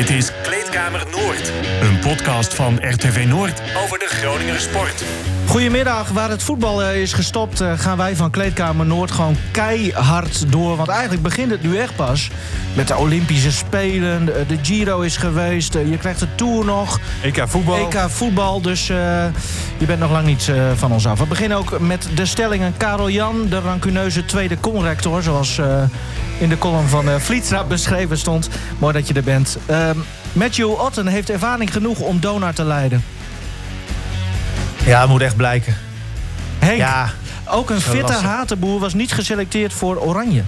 Dit is Kleedkamer Noord, een podcast van RTV Noord over de Groninger sport. Goedemiddag, waar het voetbal eh, is gestopt, eh, gaan wij van Kleedkamer Noord gewoon keihard door. Want eigenlijk begint het nu echt pas met de Olympische Spelen. De, Giro is geweest, eh, je krijgt de Tour nog. EK voetbal. EK voetbal, dus je bent nog lang niet van ons af. We beginnen ook met de stellingen. Karel Jan, de rancuneuze tweede conrector, zoals in de column van uh, Vlietstra beschreven stond. Mooi dat je er bent. Ehm, Matthew Otten heeft ervaring genoeg om Donar te leiden. Ja, moet echt blijken. Henk, Ja, ook een fitte lastig. hatenboer was niet geselecteerd voor Oranje.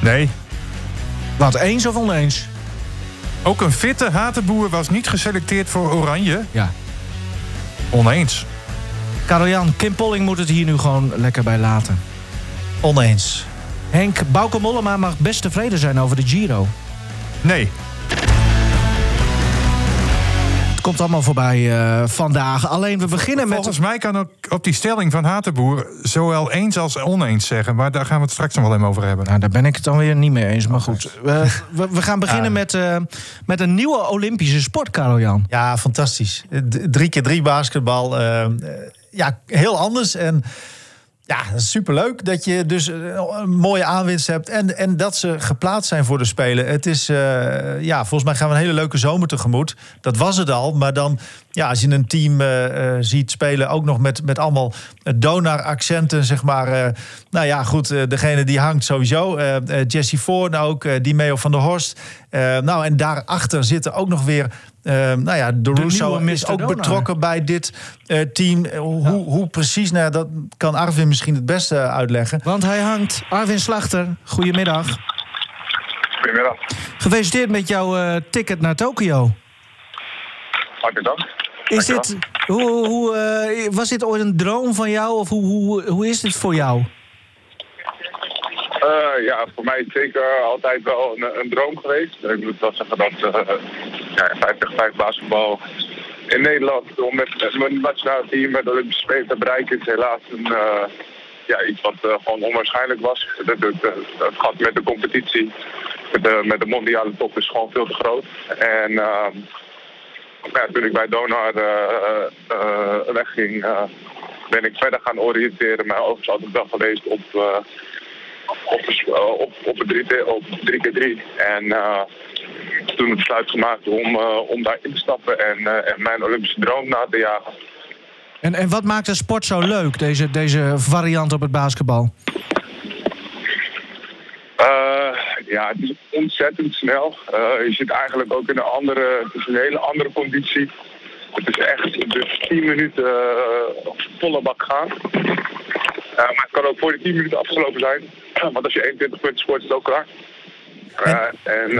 Nee. Wat, eens of oneens? Ook een fitte hatenboer was niet geselecteerd voor Oranje. Ja. Oneens. Karel Jan, Kim Polling moet het hier nu gewoon lekker bij laten. oneens. Henk, Bauke Mollema mag best tevreden zijn over de Giro. Nee. Komt allemaal voorbij eh, vandaag. Alleen we beginnen met... Volgens mij kan ook op die stelling van Hatenboer zowel eens als oneens zeggen. Maar daar gaan we het straks nog wel even over hebben. Nou, daar ben ik het dan weer niet mee eens, maar goed. We, we, we gaan beginnen Ja. met, eh, met een nieuwe Olympische sport, Karel Jan. Ja, fantastisch. D- drie keer drie basketbal. eh, ja, heel anders. En ja, dat is superleuk dat je dus eh, een mooie aanwinst hebt. En, en dat ze geplaatst zijn voor de Spelen. Het is, eh, ja, volgens mij gaan we een hele leuke zomer tegemoet. Dat was het al. Maar dan, ja, als je een team eh, eh, ziet spelen, ook nog met, met allemaal donar-accenten, zeg maar. eh, nou ja, goed, eh, degene die hangt sowieso. Jesse Voorn ook, eh Dimeo van der Horst. Eh, nou, en daarachter zitten ook nog weer... nou ja, de Russo nieuwe is ook Donar. betrokken bij dit eh, team. Hoe, hoe precies, nou, ja, dat kan Arvin misschien het beste uitleggen. Want hij hangt. Arvin Slachter, goedemiddag. Goedemiddag. Gefeliciteerd met jouw eh, ticket naar Tokio. Hartelijk dank. Is dit, hoe, hoe, eh, was dit ooit een droom van jou? Of hoe, hoe, hoe is dit voor jou? Eh, ja, voor mij is het zeker altijd wel een, een droom geweest. Ik moet wel zeggen dat eh ja, 5 tegen 5 basketbal in Nederland om met, mijn nationale team met Olympische Spelen te bereiken is helaas een, ja, iets wat gewoon onwaarschijnlijk was. Het gat met de competitie, met de, met de mondiale top is gewoon veel te groot. En ehm, toen ik bij Donar eh, eh, wegging, eh, ben ik verder gaan oriënteren. Oog is altijd wel geweest op, op, op, op het 3 op 3x3. En toen het besluit gemaakt om, om daar in te stappen en, en mijn Olympische droom na te jagen. En, en wat maakt de sport zo leuk, deze, deze variant op het basketbal? Ja, het is ontzettend snel. Eh, je zit eigenlijk ook in een andere, het is een hele andere conditie. Het is echt dus 10 minuten eh, volle bak gaan. Eh, maar het kan ook voor de 10 minuten afgelopen zijn. Want als je 21 punten scoort, is het ook klaar. En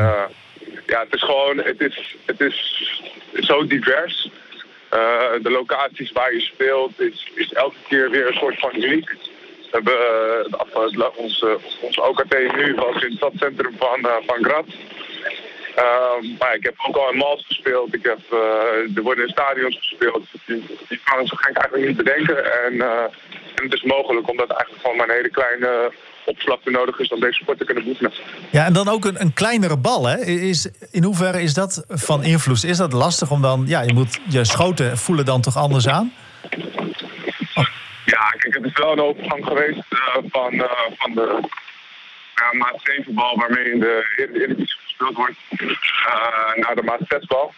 ja, het is gewoon, het is, het is zo divers. De locaties waar je speelt is, is elke keer weer een soort van uniek. Hebben afgelopen- ons, eh, ons OKT nu was in het stadcentrum van, eh, van Graz. Ehm, maar ik heb ook al in Mals gespeeld. Ik heb, er worden in stadions gespeeld. Die, kan zo gek eigenlijk niet bedenken. En, en het is mogelijk omdat eigenlijk gewoon maar een hele kleine oppervlakte nodig is om deze sport te kunnen beoefenen. Ja, en dan ook een, een kleinere bal. Hè? Is, in hoeverre is dat van invloed? Is dat lastig om dan... Ja, je moet je schoten voelen dan toch anders aan? Ja, kijk, het is wel een overgang geweest eh, van, eh, van de maat 7 bal waarmee in de Ere- Eredivisie gespeeld wordt eh, naar de maat 6 bal.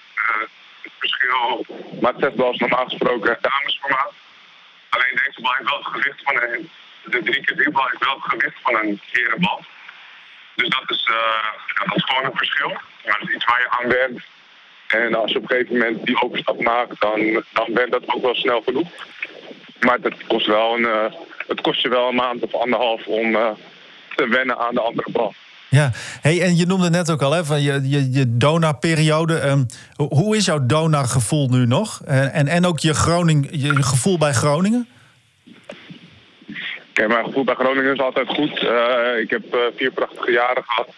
Het verschil, maat 6 bal is normaal gesproken damesformaat. Alleen deze bal heeft wel het gewicht van een, de 3 keer 3 bal heeft wel het gewicht van een herenbal. Dus dat is, dat is gewoon een verschil. Ja, dat is iets waar je aan werkt. En als je op een gegeven moment die overstap maakt, dan, dan bent dat ook wel snel genoeg. Maar het kost, wel een, eh, het kost je wel een maand of anderhalf om eh, te wennen aan de andere bal. Ja, hey, en je noemde net ook al hè, van je, je, je donarperiode. Ehm, ho- hoe is jouw donargevoel nu nog? En, en, en ook je, Groning, je gevoel bij Groningen? Kijk, mijn gevoel bij Groningen is altijd goed. Eh, ik heb vier prachtige jaren gehad.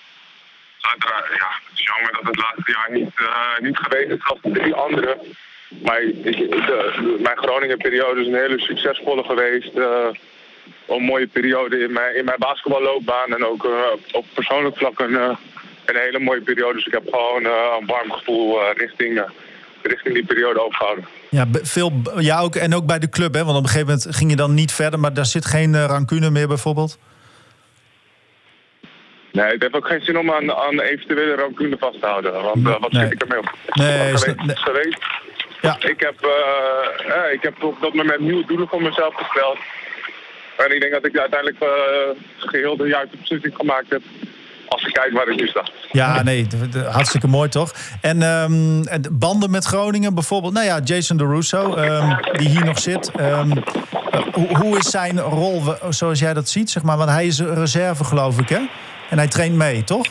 Ja, het is jammer dat het laatste jaar niet, niet geweest is als de drie andere. Maar ik- de, mijn Groningen-periode is een hele succesvolle geweest. eh, een mooie periode in mijn, in mijn basketballoopbaan en ook eh, op persoonlijk vlak een, eh, een hele mooie periode. Dus ik heb gewoon een warm gevoel richting, richting die periode overgehouden. Ja, veel, ja ook, en ook bij de club, hè? Want op een gegeven moment ging je dan niet verder, maar daar zit geen rancune meer bijvoorbeeld. Nee, het heeft ook geen zin om aan, aan eventuele rancune vast te houden. Want wat Nee. schiet ik ermee op? Nee, is geweest. Ja. Ik heb, eh, eh, ik heb op dat moment nieuwe doelen voor mezelf gesteld. En ik denk dat ik uiteindelijk eh, geheel de juiste beslissing gemaakt heb. Als ik kijk waar ik nu sta. Ja, nee, hartstikke mooi toch? En, ehm, en de banden met Groningen bijvoorbeeld. Nou ja, Jason de Russo, ehm, die hier nog zit. Ehm, eh, hoe, hoe is zijn rol zoals jij dat ziet? Zeg maar? Want hij is reserve, geloof ik, hè? En hij traint mee, toch?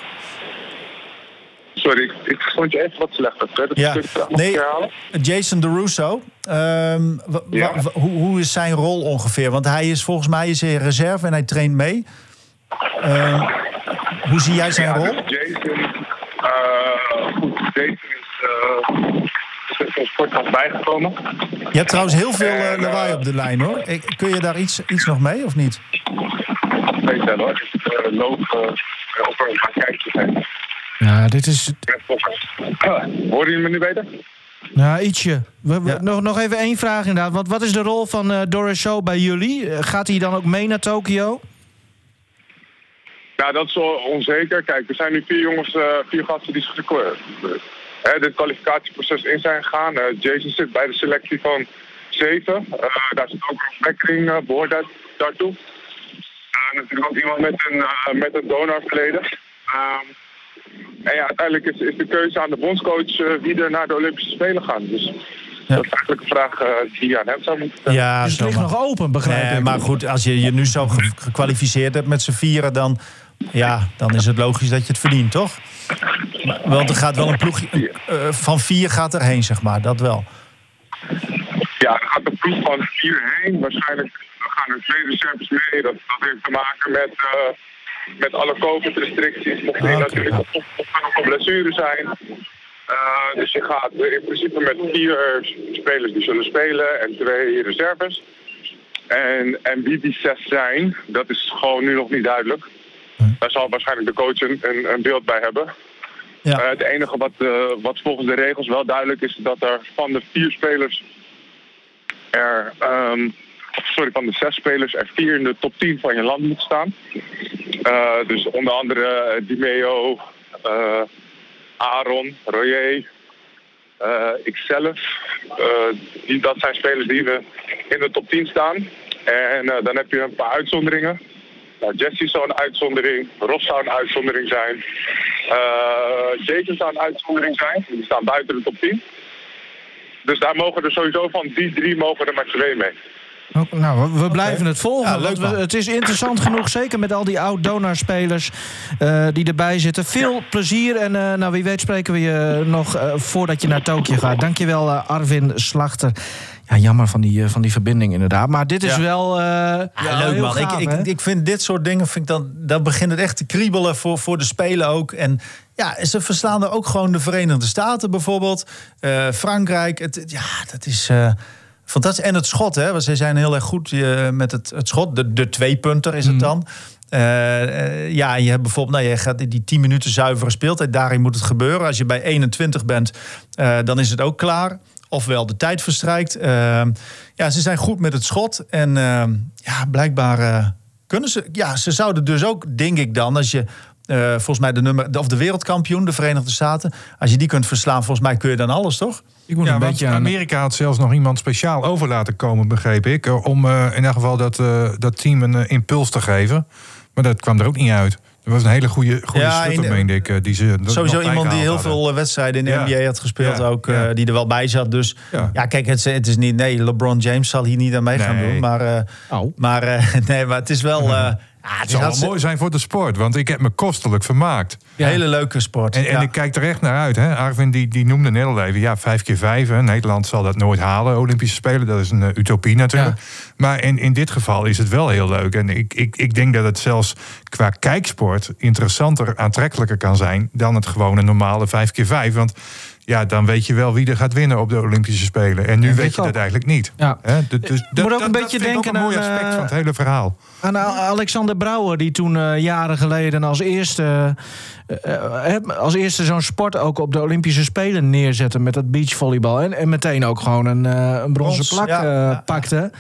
Sorry, ik, ik vond je even wat slechter. Dat Ja, nee. Jason de Russo. ehm, Ja. hoe, hoe is zijn rol ongeveer? Want hij is volgens mij is hij reserve en hij traint mee. Ehm, hoe zie jij zijn Ja, rol? dus Jason, eh, goed, Jason is, uh, is bijgekomen. Je hebt trouwens heel veel eh, En, lawaai op de lijn, hoor. Ik- Kun je daar iets, iets nog mee, of niet? Weet wel, ik uh, loop uh, op een gaan kijken. Ja, dit is... Horen jullie me nu beter? Nou, ietsje. We, we- Ja. nog, nog even één vraag inderdaad. Want wat is de rol van eh Doris Show bij jullie? Eh, gaat hij dan ook mee naar Tokio? Ja, dat is wel onzeker. Kijk, er zijn nu vier jongens, eh, vier gasten die geco- hè, dit kwalificatieproces in zijn gegaan. Eh, Jason zit bij de selectie van zeven. Eh, daar zit ook een Beckering uh, behoort daar, daartoe. Uh, natuurlijk ook iemand met een, uh, met een donorverleden. En ja, uiteindelijk is, is de keuze aan de bondscoach uh, wie er naar de Olympische Spelen gaan. Dus Ja. dat is eigenlijk een vraag uh, die je aan hem zou moeten stellen. Ja, Dus het zo ligt nog open, begrijp Nee, ik. maar goed, als je je nu zo ge- gekwalificeerd hebt met z'n vieren, dan, ja, dan is het logisch dat je het verdient, toch? Want er gaat wel een ploeg eh, van vier gaat erheen, zeg maar. Dat wel. Ja, er gaat een ploeg van vier heen. Waarschijnlijk gaan er twee reserves mee. Dat, dat heeft te maken met, uh, met alle COVID-restricties. Mocht er Ah, natuurlijk ja. nog een blessure zijn. Uh, dus je gaat in principe met vier spelers die zullen spelen en twee reserves. En, en wie die zes zijn, dat is gewoon nu nog niet duidelijk. Daar zal waarschijnlijk de coach een, een, een beeld bij hebben. Ja. Uh, het enige wat, uh, wat volgens de regels wel duidelijk is, dat er van de vier spelers er, um, sorry, van de zes spelers er vier in de top 10 van je land moet staan. Uh, dus onder andere Dimeo, uh, Aaron, Royer, ikzelf. die, dat zijn spelers die we in de top 10 staan. En dan heb je een paar uitzonderingen. Nou, Jesse zou een uitzondering, Ross zou een uitzondering zijn. Jason zou een uitzondering zijn. Die staan buiten de top 10. Dus daar mogen er sowieso van die drie mogen er maar twee mee. Nou, we, we blijven het volgen. Ja, leuk, want we- het is interessant genoeg, zeker met al die oud-donorspelers eh die erbij zitten. Veel plezier en eh, nou, wie weet spreken we je nog eh, voordat je naar Tokio gaat. Dankjewel, Arvin Slachter. Ja, jammer van die, van die verbinding inderdaad. Maar dit is Ja. wel... eh, Ja, leuk man. gaaf, ik, ik, ik vind dit soort dingen, vind ik dan, dan begint het echt te kriebelen voor, voor de Spelen ook. En ja, ze verslaan er ook gewoon de Verenigde Staten bijvoorbeeld. Eh, Frankrijk. Het, het- ja, dat is eh, fantastisch. En het schot, hè. Want zij zijn heel erg goed eh, met het, het schot. De, de twee-punter is het dan. Eh, eh, ja, je hebt bijvoorbeeld, nou, je gaat die 10 minuten zuivere speeltijd. Daarin moet het gebeuren. Als je bij 21 bent, dan is het ook klaar. Ofwel de tijd verstrijkt. Ja, ze zijn goed met het schot. En ja, blijkbaar kunnen ze. Ja, ze zouden dus ook, denk ik dan, als je. Eh, volgens mij de nummer of de wereldkampioen, de Verenigde Staten. Als je die kunt verslaan, volgens mij kun je dan alles, toch? Ik moet Ja, een beetje aan... Amerika had zelfs nog iemand speciaal over laten komen, begreep ik. eh, Om eh, in ieder geval dat, eh, dat team een impuls te geven. Maar dat kwam er ook niet uit. Er was een hele goede, goede Ja, schutter, in- meende ik. Die ze Sowieso iemand die heel hadden. veel wedstrijden in de Ja. NBA had gespeeld, Ja, ook, eh, die er wel bij zat. Dus ja, Ja. kijk, het, is- het is niet. Nee, LeBron James zal hier niet aan mee gaan doen. Maar, Oh. maar, eh, nee, maar het is wel. ja, het zou wel mooi zijn voor de sport, want ik heb me kostelijk vermaakt. hele leuke sport. En, en ja. ik kijk er echt naar uit. Hè. Arvin die, die noemde net al even, ja, vijf keer vijf. Hè. Nederland zal dat nooit halen, Olympische Spelen. Dat is een eh, utopie natuurlijk. Maar in, in dit geval is het wel heel leuk. En ik, ik, ik denk dat het zelfs qua kijksport interessanter, aantrekkelijker kan zijn... dan het gewone normale vijf keer vijf. Want ja, dan weet je wel wie er gaat winnen op de Olympische Spelen. En nu Ja, weet je ook. dat eigenlijk niet. Ja. Dus, dus dat, ook een dat- beetje dat vind ik ook denken een mooi aan, aspect eh, van het hele verhaal. Aan Al- Alexander Brouwer, die toen eh, jaren geleden als eerste eh, eh, als eerste zo'n sport ook op de Olympische Spelen neerzetten met dat beachvolleybal. En, en meteen ook gewoon een, eh, een bronzen Brons, plak eh, ja. pakte.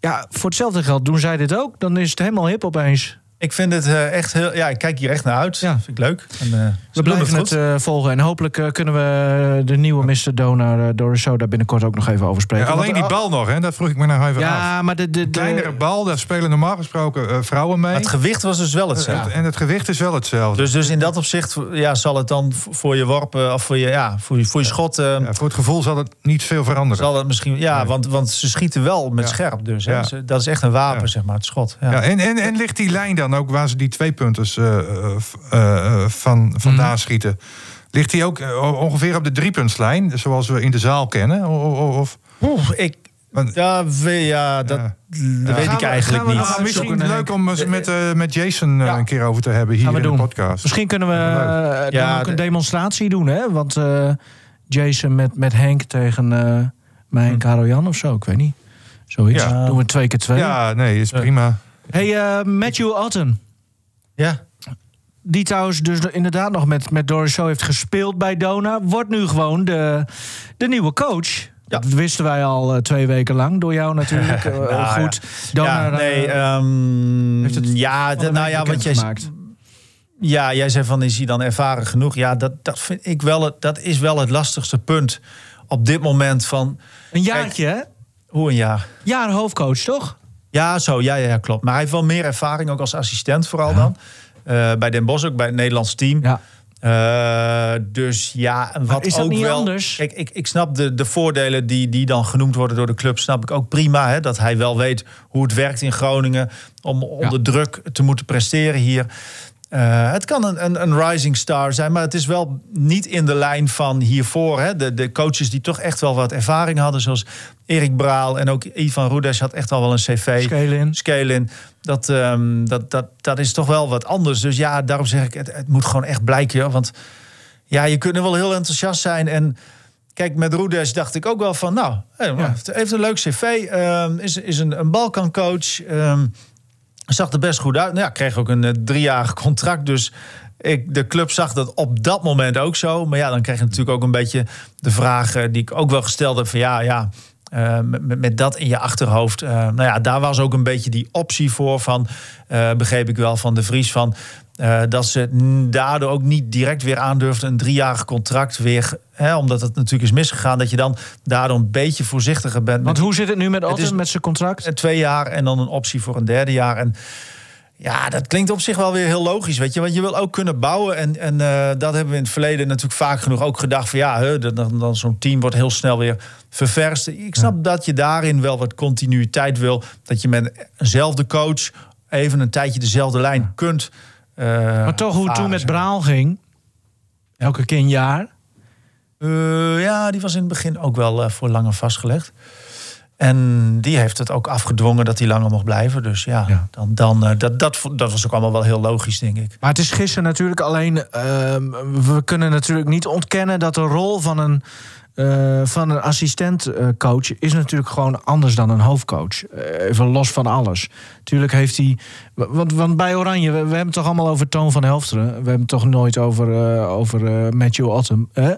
Ja, voor hetzelfde geld doen zij dit ook. Dan is het helemaal hip opeens. Ik vind het eh, echt heel... Ja, ik kijk hier echt naar uit. Ja. Vind ik leuk. En, eh, We blijven het eh, volgen. En hopelijk eh, kunnen we de nieuwe Mr. Donor uh, Doris Show daar binnenkort ook nog even over spreken. Ja, alleen Want, die bal nog, hè? dat vroeg ik me nog even af. Ja, maar de, de, de, Kleinere bal, daar spelen normaal gesproken eh, vrouwen mee. Maar het gewicht was dus wel hetzelfde. Het- En het gewicht is wel hetzelfde. Dus, dus in dat opzicht ja, zal het dan voor je worpen of voor je, ja, voor je, voor je schot... eh, Ja, voor het gevoel zal het niet veel veranderen. zal het misschien... Ja, Nee. want, want ze schieten wel met Ja. scherp dus. Hè. Ja. Dat is echt een wapen, Ja. zeg maar, het schot. Ja. Ja, en, en, en ligt die lijn dan ook waar ze die twee punten eh, eh, eh, van, vandaan Mhm. schieten? Ligt die ook ongeveer op de driepuntslijn, zoals we in de zaal kennen? Of, Oeh, ik, Want- ja, we- ja, dat, Ja. dat Gaan weet ik eigenlijk gaan we niet. Nou, misschien leuk om eens met, met Jason Ja. een keer over te hebben hier in doen. de podcast. Misschien kunnen we Ja, dan ook een de- demonstratie doen, hè? Want eh, Jason met, met Henk tegen eh, mij en Karel Jan of zo, ik weet niet. Zoiets. Ja. Doen we twee keer twee. Ja, nee, is prima. Hey, eh, Matthew Otten. Ja. Die trouwens dus inderdaad nog met, met Doris Show heeft gespeeld bij Dona. Wordt nu gewoon de, de nieuwe coach. Ja. Dat wisten wij al eh, twee weken lang. Door jou natuurlijk. Eh, Nou, goed. Dona, ja, nee, eh, ehm, heeft het ja, de nou ja, wat jij, ja, jij zei van is hij dan ervaren genoeg? Ja, dat, dat vind ik wel, het, dat is wel het lastigste punt op dit moment van Een jaartje, hè? hoe een jaar. Jaar hoofdcoach, toch? Ja, zo, ja, ja, ja, klopt. Maar hij heeft wel meer ervaring, ook als assistent vooral dan. Eh, bij Den Bosch ook, bij het Nederlands team. Ja. Eh, dus ja, en wat is dat ook niet wel. anders? Kijk, ik, ik snap de, de voordelen die, die dan genoemd worden door de club, snap ik ook prima. Hè, dat hij wel weet hoe het werkt in Groningen om onder druk te moeten presteren hier. Eh, het kan een, een, een rising star zijn, maar het is wel niet in de lijn van hiervoor. Hè. De, de coaches die toch echt wel wat ervaring hadden, zoals Erik Braal en ook Ivan Roedes had echt al wel een cv. Scale-in. Scale-in. Dat, ehm, dat, dat, dat is toch wel wat anders. Dus ja, daarom zeg ik, het, het moet gewoon echt blijken. joh. Want ja, je kunt er wel heel enthousiast zijn. En kijk, met Roedes dacht ik ook wel van... nou, hij heeft- heeft een leuk cv. ehm, is, is een, een Balkancoach. ehm, zag er best goed uit. Nou ja, kreeg ook een eh, driejarig contract. Dus ik, de club zag dat op dat moment ook zo. Maar ja, dan krijg je natuurlijk ook een beetje de vraag... die ik ook wel gesteld heb van ja, ja... eh, met, dat in je achterhoofd. eh, nou ja, daar was ook een beetje die optie voor van, begreep ik wel van de Vries van. Eh, dat ze daardoor ook niet direct weer aandurfden een driejarig contract weer. Hè, omdat het natuurlijk is misgegaan. Dat je dan daardoor een beetje voorzichtiger bent. Want hoe zit het nu met is- met zijn contract? twee jaar en dan een optie voor een derde jaar. En ja, dat klinkt op zich wel weer heel logisch, weet je. Want je wil ook kunnen bouwen. En, en eh, dat hebben we in het verleden natuurlijk vaak genoeg ook gedacht. Van ja, hè, dan, dan, dan zo'n team wordt heel snel weer ververst. Ik snap dat je daarin wel wat continuïteit wil. Dat je met eenzelfde coach even een tijdje dezelfde lijn kunt. Eh, Maar toch, hoe het toen met. Braal ging... Elke keer een jaar. Eh, ja, die was in het begin ook wel eh, voor langer vastgelegd. En die heeft het ook afgedwongen dat hij langer mocht blijven. Dus ja, Ja. Dan, dan, dat, dat, dat was ook allemaal wel heel logisch, denk ik. Maar het is gisteren natuurlijk alleen... ehm, we kunnen natuurlijk niet ontkennen dat de rol van een, eh, van een assistentcoach... is natuurlijk gewoon anders dan een hoofdcoach. Eh, even los van alles. Tuurlijk heeft hij... Want, want bij Oranje, we, we hebben het toch allemaal over Toon van Helfteren. We hebben het toch nooit over, eh, over eh, Matthew Otten. Hè?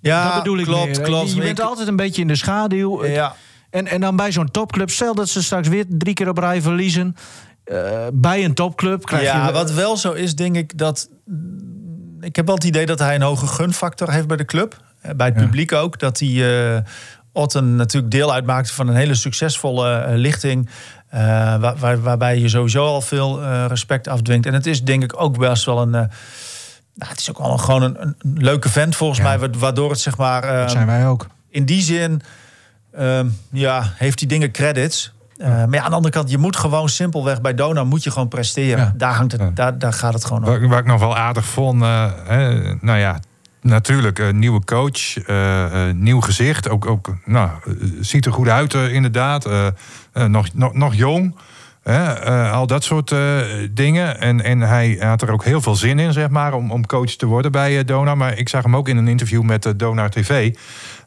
Ja, dat bedoel ik klopt, meer. klopt. Je, bent Ik- altijd een beetje in de schaduw. Ja, En, en dan bij zo'n topclub, stel dat ze straks weer drie keer op rij verliezen. eh, bij een topclub krijg ja je. wat wel zo is, denk ik dat. Ik heb wel het idee dat hij een hoge gunfactor heeft bij de club. Eh, Bij het publiek ook. Dat hij eh Otten natuurlijk deel uitmaakte van een hele succesvolle eh, lichting. waar, waar- waarbij je sowieso al veel respect afdwingt. En het is denk ik ook best wel een. nou, het is ook wel een, gewoon een, een leuke vent volgens Ja. mij. wa- Waardoor het zeg maar. dat zijn wij ook. in die zin ehm, ja, heeft die dingen credits. Maar ja, aan de andere kant, je moet gewoon simpelweg bij Dona moet je gewoon presteren. Ja. Daar, hangt het, daar, daar gaat het gewoon om. Waar, waar ik nog wel aardig vond, hè, nou ja, natuurlijk een nieuwe coach, eh, eh, nieuw gezicht. Ook, ook nou, eh, ziet er goed uit eh, inderdaad. Eh, eh, nog, nog, nog jong. Hè, eh, al dat soort eh, dingen. En, en hij had er ook heel veel zin in, zeg maar, om, om coach te worden bij Donar. Maar ik zag hem ook in een interview met Donar TV.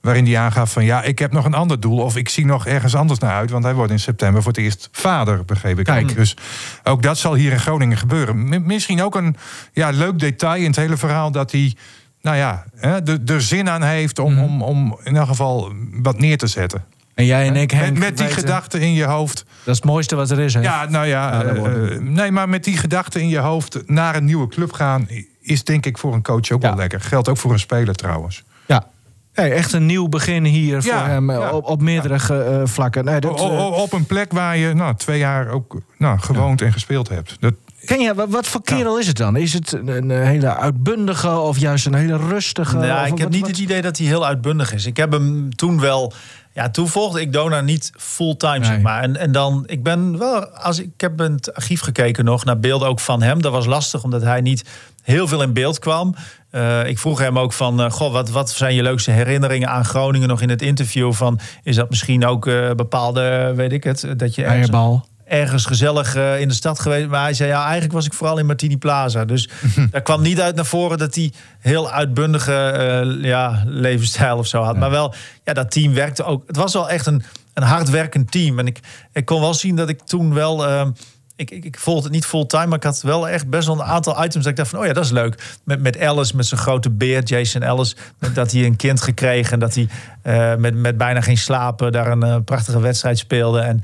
Waarin hij aangaf van ja, ik heb nog een ander doel. Of ik zie nog ergens anders naar uit. Want hij wordt in september voor het eerst vader, begreep ik. Kijk. Dus ook dat zal hier in Groningen gebeuren. Misschien ook een ja, leuk detail in het hele verhaal dat hij. Nou ja, hè, er, er zin aan heeft om, Mhm. om, om in elk geval wat neer te zetten. En jij en ik, Henk, Met, met die gedachte in je hoofd. Dat is het mooiste wat er is, hè? Ja, nou ja, eh, eh, nee, maar met die gedachte in je hoofd naar een nieuwe club gaan, is denk ik voor een coach ook Ja. wel lekker. Geldt ook voor een speler trouwens. Ja. Nee, echt een nieuw begin hier voor hem eh, op, op meerdere vlakken. Nee, dat, O- o- op een plek waar je nou, twee jaar ook nou, gewoond en gespeeld hebt. Dat, ken je, wat, voor kerel is het dan? Is het een, een hele uitbundige of juist een hele rustige? Ja, of ik heb wat- niet wat- het idee dat hij heel uitbundig is. Ik heb hem toen wel. Ja, toen volgde ik Dona niet fulltime, zeg maar. En, en dan, ik ben wel, als ik, heb in het archief gekeken nog naar beelden ook van hem. Dat was lastig, omdat hij niet heel veel in beeld kwam. Eh, ik vroeg hem ook van, eh, goh, wat, wat zijn je leukste herinneringen aan Groningen nog in het interview? Van, is dat misschien ook eh, bepaalde, weet ik het, dat je ergens, Eierbal. Ergens gezellig eh, in de stad geweest. Maar hij zei, ja, eigenlijk was ik vooral in Martini Plaza. Dus daar kwam niet uit naar voren dat hij heel uitbundige eh, ja, levensstijl of zo had. Maar wel, ja, dat team werkte ook. Het was wel echt een, een hardwerkend team. En ik, ik kon wel zien dat ik toen wel... eh, ik, ik, ik volgde het niet fulltime, maar ik had wel echt best wel een aantal items dat ik dacht van, oh ja, dat is leuk. Met, met Alice, met zijn grote beer, Jason Ellis, dat hij een kind gekregen en dat hij met, met bijna geen slapen daar een prachtige wedstrijd speelde. En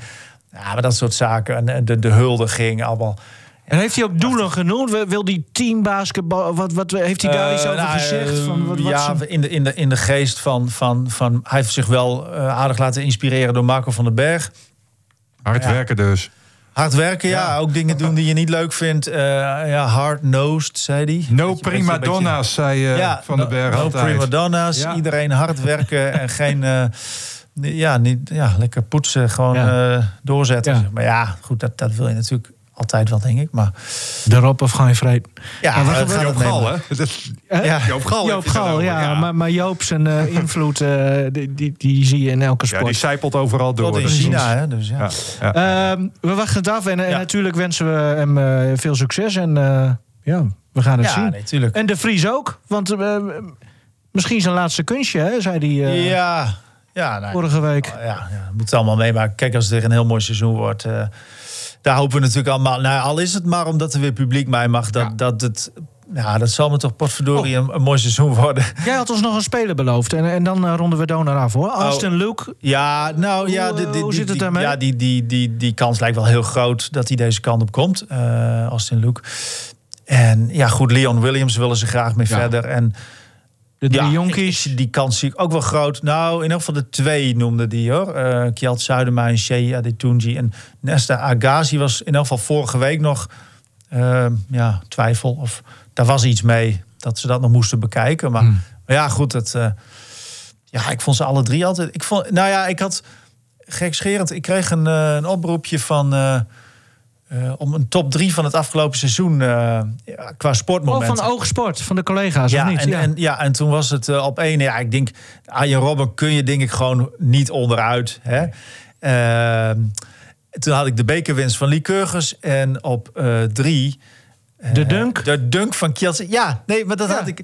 ja, maar dat soort zaken. En, de, de huldiging, allemaal. En heeft hij ook doelen genoemd? Wil- Wil die teambasketbal? Wat, wat heeft hij daar iets Eh, over nou, gezegd? Van, wat, wat ja, in de, in, de, in de geest van, van, van... Hij heeft zich wel eh, aardig laten inspireren door Marco van den Berg. hard Ja. werken dus. Hard werken, ja. Ook dingen doen die je niet leuk vindt. Eh, ja, hard-nosed, zei hij. No Beetje- prima beetje- donna's, zei eh, ja, Van den no- Berg no altijd. prima donna's. Ja. Iedereen hard werken en geen... ja, niet, ja, lekker poetsen, gewoon Ja. eh, doorzetten. Ja. zeg Maar ja, goed, dat, dat wil je natuurlijk altijd wel, denk ik. Maar Erop of ga je vrede? ja, Joop het Gal, hè? Ja. Joop Gal. Joop Gal, over, ja. Maar, maar Joop zijn eh, invloed, eh, die, die, die zie je in elke Ja, sport. die zijpelt overal door. Tot in China, hè. Dus ja. Ja, ja. Ehm, we wachten het af en, en Ja. natuurlijk wensen we hem eh, veel succes. En eh, ja, we gaan het Ja, zien. nee. En de Vries ook, want eh, misschien zijn laatste kunstje, hè, zei hij eh, ja, ja, nou, vorige week. ja, ja, we moeten allemaal meemaken. Kijk, als het weer een heel mooi seizoen wordt, eh, daar hopen we natuurlijk allemaal. Nou, al is het maar omdat er weer publiek bij mag, dat, Ja. dat het. Ja, dat zal me toch potverdorie Oh. een, een mooi seizoen worden. Jij had ons nog een speler beloofd en, en dan eh, ronden we Donar af hoor. Austin Luke, Ja, nou ja, Hoe, eh, die, hoe zit het daarmee? Ja, die, die, die, die kans lijkt wel heel groot dat hij deze kant op komt. eh Austin Luke. En ja, goed, Leon Williams willen ze graag mee Ja. verder. En de drie ja, jonkies. ik- die kans zie ik ook wel groot. Nou, in ieder geval de twee noemde die hoor. Eh Kjeld Zuidema en Shea Adetunji. En Nesta Agazi was in ieder geval vorige week nog eh, ja, twijfel. Of daar was iets mee dat ze dat nog moesten bekijken. Maar, Hmm. maar ja, goed. Het, eh, ja, ik vond ze alle drie altijd. Ik vond, nou ja, ik had gekscherend. Ik kreeg een, een oproepje van. Eh, om een top drie van het afgelopen seizoen eh, ja, qua Oh, sportmomenten. van Oogsport, van de collega's, Ja, of niet? en, ja. En, ja, en toen was het eh, op één. Ja, ik denk, Arjen Robben kun je denk ik gewoon niet onderuit. Hè? Ehm, toen had ik de bekerwinst van Lycurgus. En op drie... De dunk? De dunk van Kielce. Ja, nee, maar dat Ja. had ik...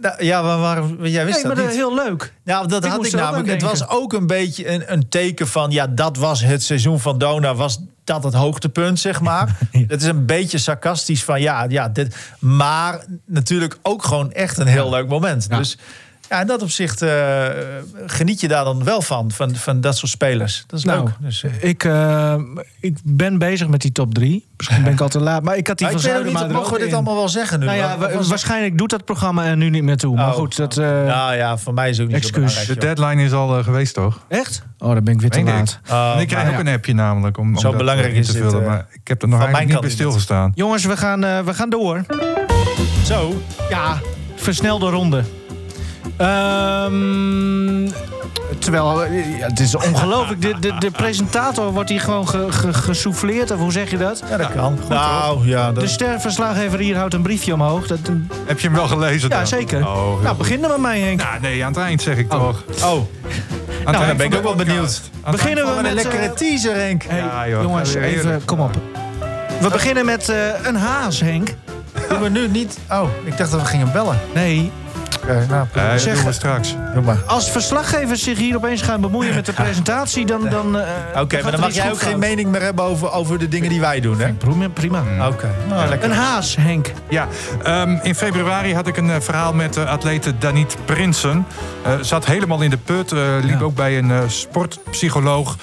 Nou, Ja, waar, waar, jij wist nee, maar dat dat niet. heel leuk. Nou, dat Ik had ik namelijk. Het was ook een beetje een, een teken van... ja, dat was het seizoen van Dona. Was dat het hoogtepunt, zeg maar. Het is een beetje sarcastisch van... ja, ja dit, maar natuurlijk ook gewoon echt een heel leuk moment. Ja. Dus ja, in dat opzicht eh, geniet je daar dan wel van, van, van dat soort spelers. Dat is Nou, leuk. Dus, eh, Ik, eh, ik ben bezig met die top drie. Misschien ben ik al te laat. Maar ik had die maar ik van niet, Zuidema er mogen we dit in. allemaal wel zeggen nu? Nou ja, wa- was- waarschijnlijk doet dat programma er nu niet meer toe. Maar Oh. goed, dat... eh, nou ja, voor mij is het ook niet Excuus. zo belangrijk. De deadline is al geweest, toch? Echt? Oh, dan ben ik weer te ik. laat. Oh, ik krijg maar ook ja. een appje namelijk om, om Zo dat belangrijk in is te dit, vullen. maar ik heb er nog eigenlijk niet bij mijn kant niet. stilgestaan. Jongens, we gaan, eh, we gaan door. Zo. Ja, versnelde ronde. Ehm, terwijl, eh, ja, het is ongelooflijk. De, de, de presentator wordt hier gewoon ge, ge- gesouffleerd. Of hoe zeg je dat? Ja, dat kan. nou, ja, dat De sterverslaggever hier houdt een briefje omhoog. Dat, Heb je hem wel gelezen ja, dan? zeker. Oh, nou, goed. begin er met mij, Henk. Nou, nee, aan het eind zeg ik toch. Oh, het Nou, eind dan ben ik ook wel benieuwd. Beginnen we met... een lekkere eh, teaser, Henk. hey, Ja, joh, jongens, even, kom op. We beginnen met eh, een haas, Henk. Doen we nu niet... Oh, ik dacht dat we gingen bellen. Nee, Oké, nou, Nee, dat Zeg- doen we straks. doe maar. als verslaggevers zich hier opeens gaan bemoeien met de presentatie, dan... dan eh, Oké, maar dan mag jij ook geen mening meer hebben over, over de dingen die wij doen, hè? Prima, prima. Oké, nou, lekker. Een haas, Henk. Ja, ehm, in februari had ik een eh, verhaal met de atlete Danit Prinsen. Eh, zat helemaal in de put, eh, liep Ja. ook bij een eh, sportpsycholoog.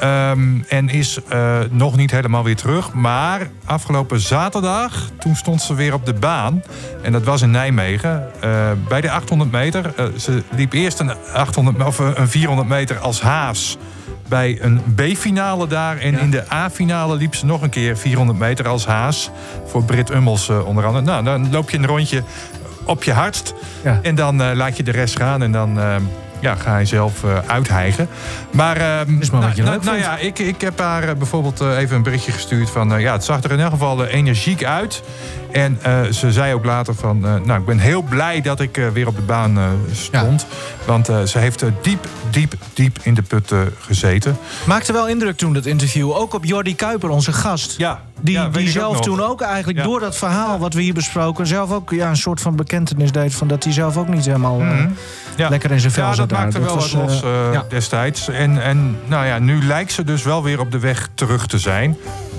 Ehm, en is eh, nog niet helemaal weer terug. Maar afgelopen zaterdag, toen stond ze weer op de baan. En dat was in Nijmegen. eh, bij de 800 meter. Eh, ze liep eerst een, 800, of een 400 meter als haas bij een B-finale daar. En in de A-finale liep ze nog een keer 400 meter als haas. Voor Brit Ummels onder andere. Nou, dan loop je een rondje op je hardst. Ja. En dan laat je de rest gaan. En dan ja, ga je zelf eh, uithijgen. Maar, ehm, Is maar wat je nou, nou, vindt. ja, ik, ik heb haar eh, bijvoorbeeld eh, even een berichtje gestuurd van... ja, het zag er in elk geval energiek uit. En eh, ze zei ook later van... eh, nou, ik ben heel blij dat ik eh, weer op de baan stond. Want ze heeft diep, diep, diep in de put gezeten. Maakte wel indruk toen, dat interview. Ook op Jordi Kuiper, onze gast. Ja, Die, ja, die ook zelf toen ook eigenlijk Ja. door dat verhaal wat we hier besproken... zelf ook ja, een soort van bekentenis deed... van dat hij zelf ook niet helemaal Mhm. Ja. lekker in zijn vel Ja, zat dat daar. maakte wel was, wat los ja. destijds. En, en nou ja, nu lijkt ze dus wel weer op de weg terug te zijn.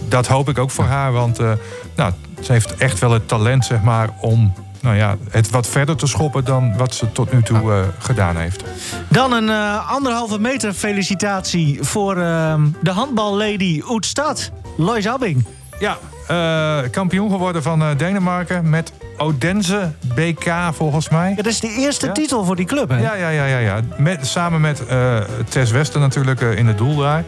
Dat hoop ik ook voor haar, want nou, ze heeft echt wel het talent zeg maar, om nou ja, het wat verder te schoppen dan wat ze tot nu toe eh, gedaan heeft. Dan een eh, anderhalve meter felicitatie voor eh, de handballady Oetstad. Lois Abbing. Ja, eh, kampioen geworden van Denemarken met Odense BK volgens mij. Ja, dat is de eerste Ja. titel voor die club, hè? Ja, ja, ja, ja. ja. Met, samen met Tess Wester natuurlijk in het doel daar.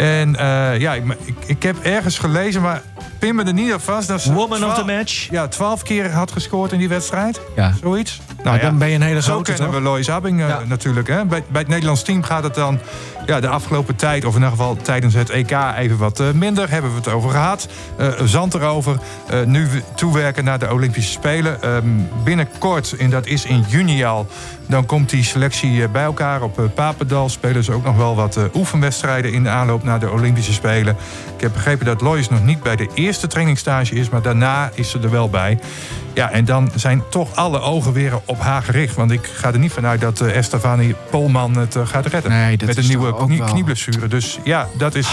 En eh, ja, ik, ik, ik heb ergens gelezen, maar pin me er niet op vast. Dat ze Woman of the twaalf- match. Ja, twaalf keer had gescoord in die wedstrijd. Ja. Zoiets. Nou, dan ben je een hele Zo grote, kennen toch? we Lois Abbing eh, Ja. natuurlijk. Hè? Bij, bij het Nederlands team gaat het dan ja, de afgelopen tijd... of in ieder geval tijdens het EK even wat eh, minder. Hebben we het over gehad. Eh, zand erover. Eh, nu we toewerken naar de Olympische Spelen. Ehm, binnenkort, en dat is in juni al... dan komt die selectie eh, bij elkaar op eh, Papendal. Spelen ze ook nog wel wat eh, oefenwedstrijden... in de aanloop naar de Olympische Spelen. Ik heb begrepen dat Lois nog niet bij de eerste trainingsstage is... maar daarna is ze er wel bij. Ja, en dan zijn toch alle ogen weer op haar gericht. Want ik ga er niet vanuit dat Estefanie Polman het gaat redden. Nee, dat Met is een nieuwe knie- knieblessure. Dus ja, dat is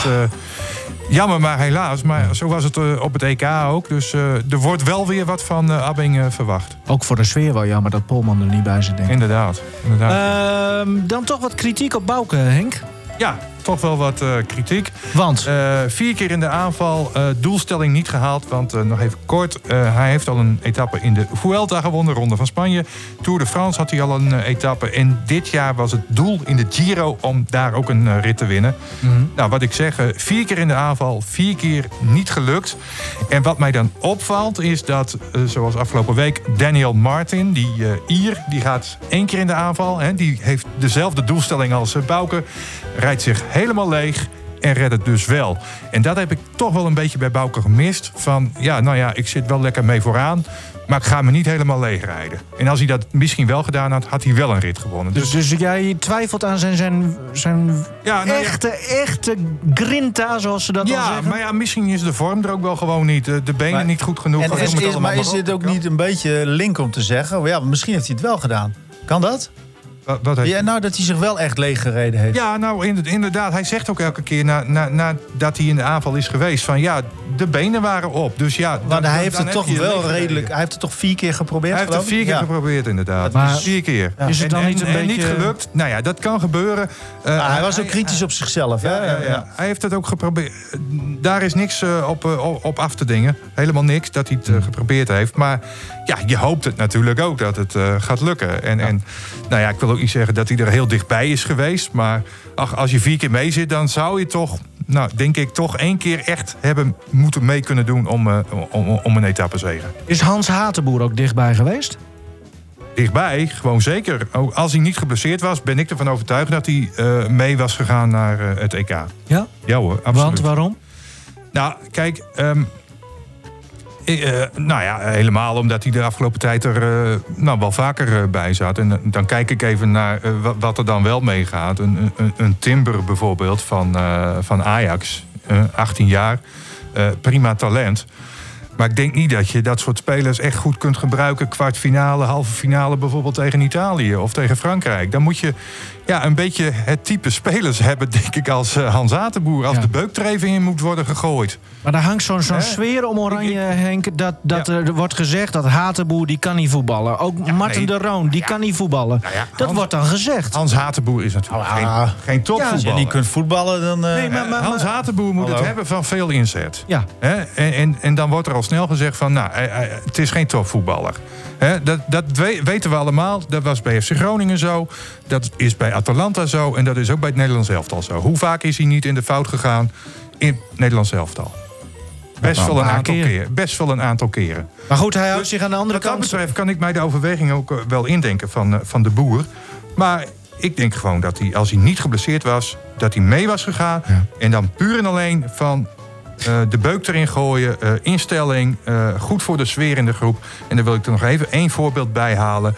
jammer, maar helaas. Maar zo was het eh, op het EK ook. Dus eh, er wordt wel weer wat van eh, Abbing verwacht. Ook voor de sfeer wel jammer dat Polman er niet bij zit, denk ik. Inderdaad. inderdaad. Ehm, dan toch wat kritiek op Bouke, Henk. ja, toch wel wat eh, kritiek. Want, Eh, vier keer in de aanval, eh, doelstelling niet gehaald. Want nog even kort, hij heeft al een etappe in de Vuelta gewonnen, Ronde van Spanje. Tour de France had hij al een etappe. En dit jaar was het doel in de Giro om daar ook een rit te winnen. Nou, wat ik zeg, vier keer in de aanval, vier keer niet gelukt. En wat mij dan opvalt is dat, zoals afgelopen week, Daniel Martin, die Ier, die gaat één keer in de aanval. Hè, die heeft dezelfde doelstelling als Bouke. Rijdt zich helemaal leeg en redt het dus wel. En dat heb ik toch wel een beetje bij Bouke gemist. Van, ja, nou ja, ik zit wel lekker mee vooraan. Maar ik ga me niet helemaal leeg rijden. En als hij dat misschien wel gedaan had, had hij wel een rit gewonnen. dus, dus jij twijfelt aan zijn, zijn, zijn ja, nou ja, echte, echte grinta, zoals ze dat dan Ja, zeggen? maar ja, misschien is de vorm er ook wel gewoon niet. De, benen Maar- niet goed genoeg. En is, is- maar is dit ook niet een beetje link om te zeggen? oh Ja, misschien heeft hij het wel gedaan. Kan dat? Wat, wat heeft- Ja, nou, dat hij zich wel echt leeg gereden heeft. Ja, nou inder- inderdaad. Hij zegt ook elke keer na, na, nadat hij in de aanval is geweest... van ja, de benen waren op. Dus ja, Maar hij dan- heeft dan het toch wel redelijk... Hij heeft het toch vier keer geprobeerd, Hij heeft het vier keer Ja. geprobeerd, inderdaad. Maar- Dus vier keer. Is het dan En- niet een en- en beetje- niet gelukt? Nou ja, dat kan gebeuren. Eh, Ah, hij was ook kritisch op zichzelf. hè? Ja, ja, ja. Hij heeft het ook geprobeerd. Daar is niks eh, op, eh, op- op af te dingen. Helemaal niks dat hij het geprobeerd heeft. Maar ja, je hoopt het natuurlijk ook dat het eh, gaat lukken. En, en nou ja, ik wil ook niet zeggen dat hij er heel dichtbij is geweest. Maar ach, als je vier keer mee zit, dan zou je toch, nou, denk ik, toch één keer echt hebben moeten mee kunnen doen om, eh, om, om een etappe zegen. Is Hans Hatenboer ook dichtbij geweest? Dichtbij, gewoon zeker. Ook als hij niet geblesseerd was, ben ik ervan overtuigd dat hij eh, mee was gegaan naar het EK. Ja? Ja hoor, absoluut. Want waarom? Nou, kijk, ehm, Eh, nou ja, helemaal omdat hij de afgelopen tijd er eh, nou, wel vaker eh, bij zat. En dan kijk ik even naar wat er dan wel meegaat. Een, een, een Timber bijvoorbeeld van, van Ajax, 18 jaar, prima talent. Maar ik denk niet dat je dat soort spelers echt goed kunt gebruiken. Kwartfinale, halve finale bijvoorbeeld tegen Italië of tegen Frankrijk. Dan moet je ja, een beetje het type spelers hebben, denk ik, als uh, Hans Atenboer. Als de beukdreven in moet worden gegooid. Maar daar hangt zo'n zo'n sfeer om Oranje, Henk. Dat, dat er wordt gezegd dat Hatenboer die kan niet voetballen. Ook ja, Martin de Roon, die kan niet voetballen. Nou dat wordt dan gezegd. Hans Hatenboer is natuurlijk ah, geen, geen topvoetballer. Als je niet kunt voetballen, dan... Uh... Nee, maar, maar, Hans Hatenboer moet het hebben van veel inzet. Ja. En, en, en dan wordt er al snel gezegd van... nou, het is geen topvoetballer dat, dat weten we allemaal. Dat was bij FC Groningen zo. Dat is bij Atalanta zo. En dat is ook bij het Nederlands elftal zo. Hoe vaak is hij niet in de fout gegaan in het Nederlands elftal? Best wel, een aantal keren. Best wel een aantal keren. Maar goed, hij houdt zich aan de andere kant. Wat dat betreft kan ik mij de overweging ook eh, wel indenken van, eh, van de boer. Maar ik denk gewoon dat hij, als hij niet geblesseerd was, dat hij mee was gegaan. En dan puur en alleen van uh, de beuk erin gooien, uh, instelling, uh, goed voor de sfeer in de groep. En dan wil ik er nog even één voorbeeld bij halen.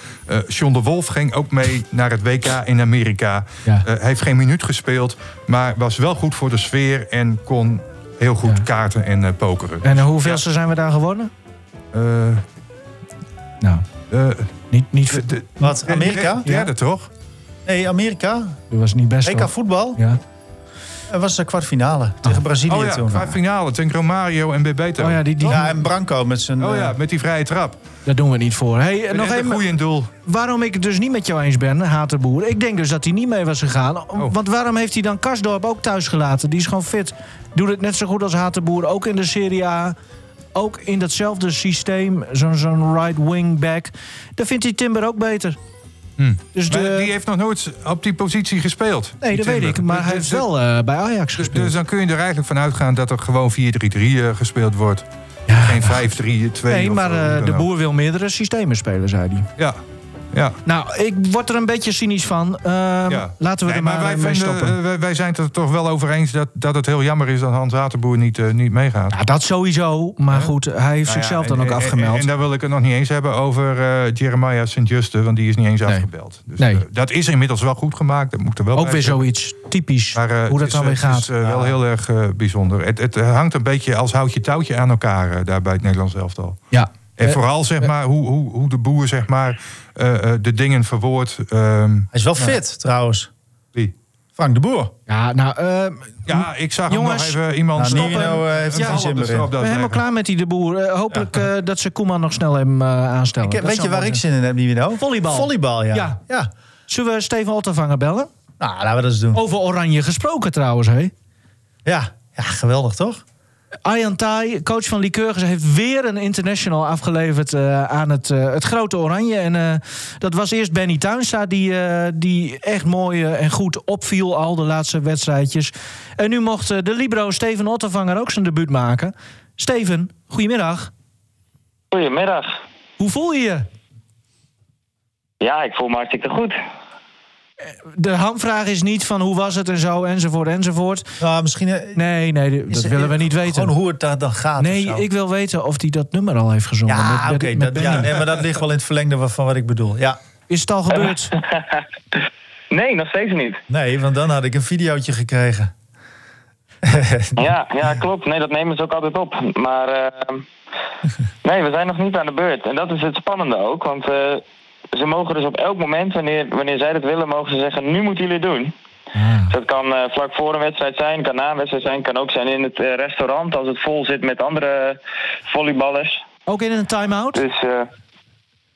John de Wolf ging ook mee naar het WK in Amerika. Ja. heeft geen minuut gespeeld, maar was wel goed voor de sfeer en kon heel goed ja. kaarten en pokeren. En hoeveelste ja. zijn we daar gewonnen? nou, niet, niet de, Wat, Amerika? Derde, toch? Nee, Amerika. Dat was niet best. WK voetbal? Ja. Het was de kwartfinale tegen oh. Brazilië oh ja, toen. kwartfinale tegen Romario en Bebeto. Oh ja, die, die... ja, en Branco met zijn... Oh ja, eh, met die vrije trap. Daar doen we niet voor. Hey, nog even. Goeie in doel. Waarom ik het dus niet met jou eens ben, Haterboer. Ik denk dus dat hij niet mee was gegaan. Oh. Want waarom heeft hij dan Karsdorp ook thuis gelaten? Die is gewoon fit. Doet het net zo goed als Haterboer. Ook in de Serie A. Ook in datzelfde systeem. Zo'n zo'n right wing back. Daar vindt hij Timber ook beter. Hm. Dus de... die heeft nog nooit op die positie gespeeld. Nee, dat weet ik. Maar dus hij heeft wel uh, bij Ajax dus- gespeeld. Dus dan kun je er eigenlijk van uitgaan dat er gewoon 4-3-3 uh, gespeeld wordt. Ja, Geen 5-3-2. Nee, maar uh, de boer wil meerdere systemen spelen, zei hij. Ja. Ja. Nou, ik word er een beetje cynisch van. Ja. Laten we er maar, maar wij, stoppen. Uh, wij, zijn het er toch wel over eens dat, dat het heel jammer is dat Hans Waterboer niet, uh, niet meegaat. Ja, dat sowieso. Maar goed, hij heeft nou zichzelf dan ook afgemeld. En, en, daar wil ik het nog niet eens hebben over Jeremiah Sint-Juste, want die is niet eens nee. afgebeld. Dus, nee. dat is inmiddels wel goed gemaakt. Dat moet er wel ook weer zoiets typisch. Maar, hoe dat dan weer gaat. Het is wel heel erg bijzonder. Het, het, hangt een beetje als houtje touwtje aan elkaar daar bij het Nederlands elftal. Ja. En vooral zeg maar, hoe, hoe, hoe de boer zeg maar, uh, de dingen verwoordt. Um, Hij is wel fit trouwens. Wie? Frank de Boer. Ja, nou, uh, ja, ik zag jongens, nog even iemand nou, stoppen. Nou, heeft ja, zin we zijn helemaal klaar met die de Boer. Uh, hopelijk ja. uh, dat ze Koeman nog snel hem aanstellen. Ik, weet je waar ik zin in heb, Nivino? Volleybal. Volleybal, ja. ja. ja. Zullen we Steven Ottervanger bellen? Nou, laten we dat eens doen. Over Oranje gesproken trouwens, hé? Ja. ja, geweldig toch? Ayan Tai, coach van Lycurgus, heeft weer een international afgeleverd uh, aan het, uh, het grote Oranje. En uh, dat was eerst Benny Tuinstra, die, die echt mooi en goed opviel al de laatste wedstrijdjes. En nu mocht de Libro Steven Ottervanger ook zijn debuut maken. Steven, goedemiddag. Goedemiddag. Hoe voel je je? Ja, ik voel me hartstikke goed de hamvraag is niet van hoe was het en zo, enzovoort, enzovoort. Nou, misschien... Eh, nee, nee, dat willen we niet weten. Gewoon hoe het daar dan gaat. Nee, ik wil weten of hij dat nummer al heeft gezongen. Ja, oké. ja, nee, maar dat ligt wel in het verlengde van wat ik bedoel. Ja. Is het al gebeurd? nee, nog steeds niet. Nee, want dan had ik een videootje gekregen. ja, ja, klopt. Nee, dat nemen ze ook altijd op. Maar uh, nee, we zijn nog niet aan de beurt. En dat is het spannende ook, want... Uh, ze mogen dus op elk moment, wanneer, wanneer zij dat willen, mogen ze zeggen: nu moeten jullie het doen. Ah. Dus dat kan uh, vlak voor een wedstrijd zijn, kan na een wedstrijd zijn, kan ook zijn in het uh, restaurant als het vol zit met andere volleyballers. Ook in een time-out? Dus uh,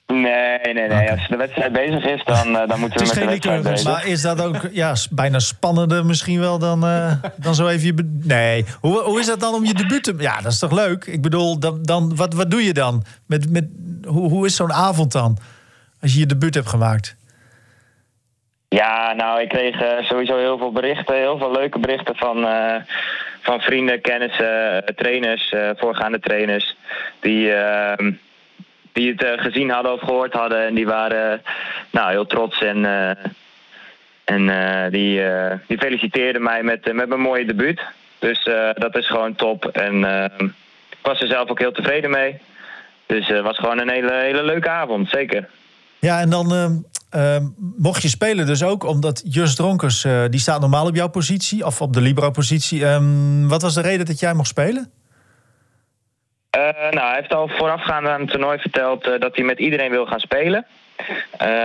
nee, nee, nee. Okay. Als de wedstrijd bezig is, dan, dan moeten we met de wedstrijd bezig. Maar is dat ook ja, bijna spannender misschien wel dan, dan zo even je... Nee, hoe, hoe is dat dan om je debuut te... Ja, dat is toch leuk? Ik bedoel, dan, dan, wat, wat doe je dan? Met, met, hoe, hoe is zo'n avond dan? Als je je debuut hebt gemaakt? Ja, nou, ik kreeg uh, sowieso heel veel berichten, heel veel leuke berichten van, uh, van vrienden, kennissen, trainers, uh, voorgaande trainers, die, ehm, die het gezien hadden of gehoord hadden. En die waren nou, heel trots en, en die, die feliciteerden mij met, met mijn mooie debuut. Dus dat is gewoon top. En ehm, was er zelf ook heel tevreden mee. Dus het was gewoon een hele, hele leuke avond, zeker. Ja, en dan uh, mocht je spelen dus ook, omdat Just Dronkers, die staat normaal op jouw positie, of op de libero-positie. Ehm, wat was de reden dat jij mocht spelen? nou, hij heeft al voorafgaand aan het toernooi verteld dat hij met iedereen wil gaan spelen.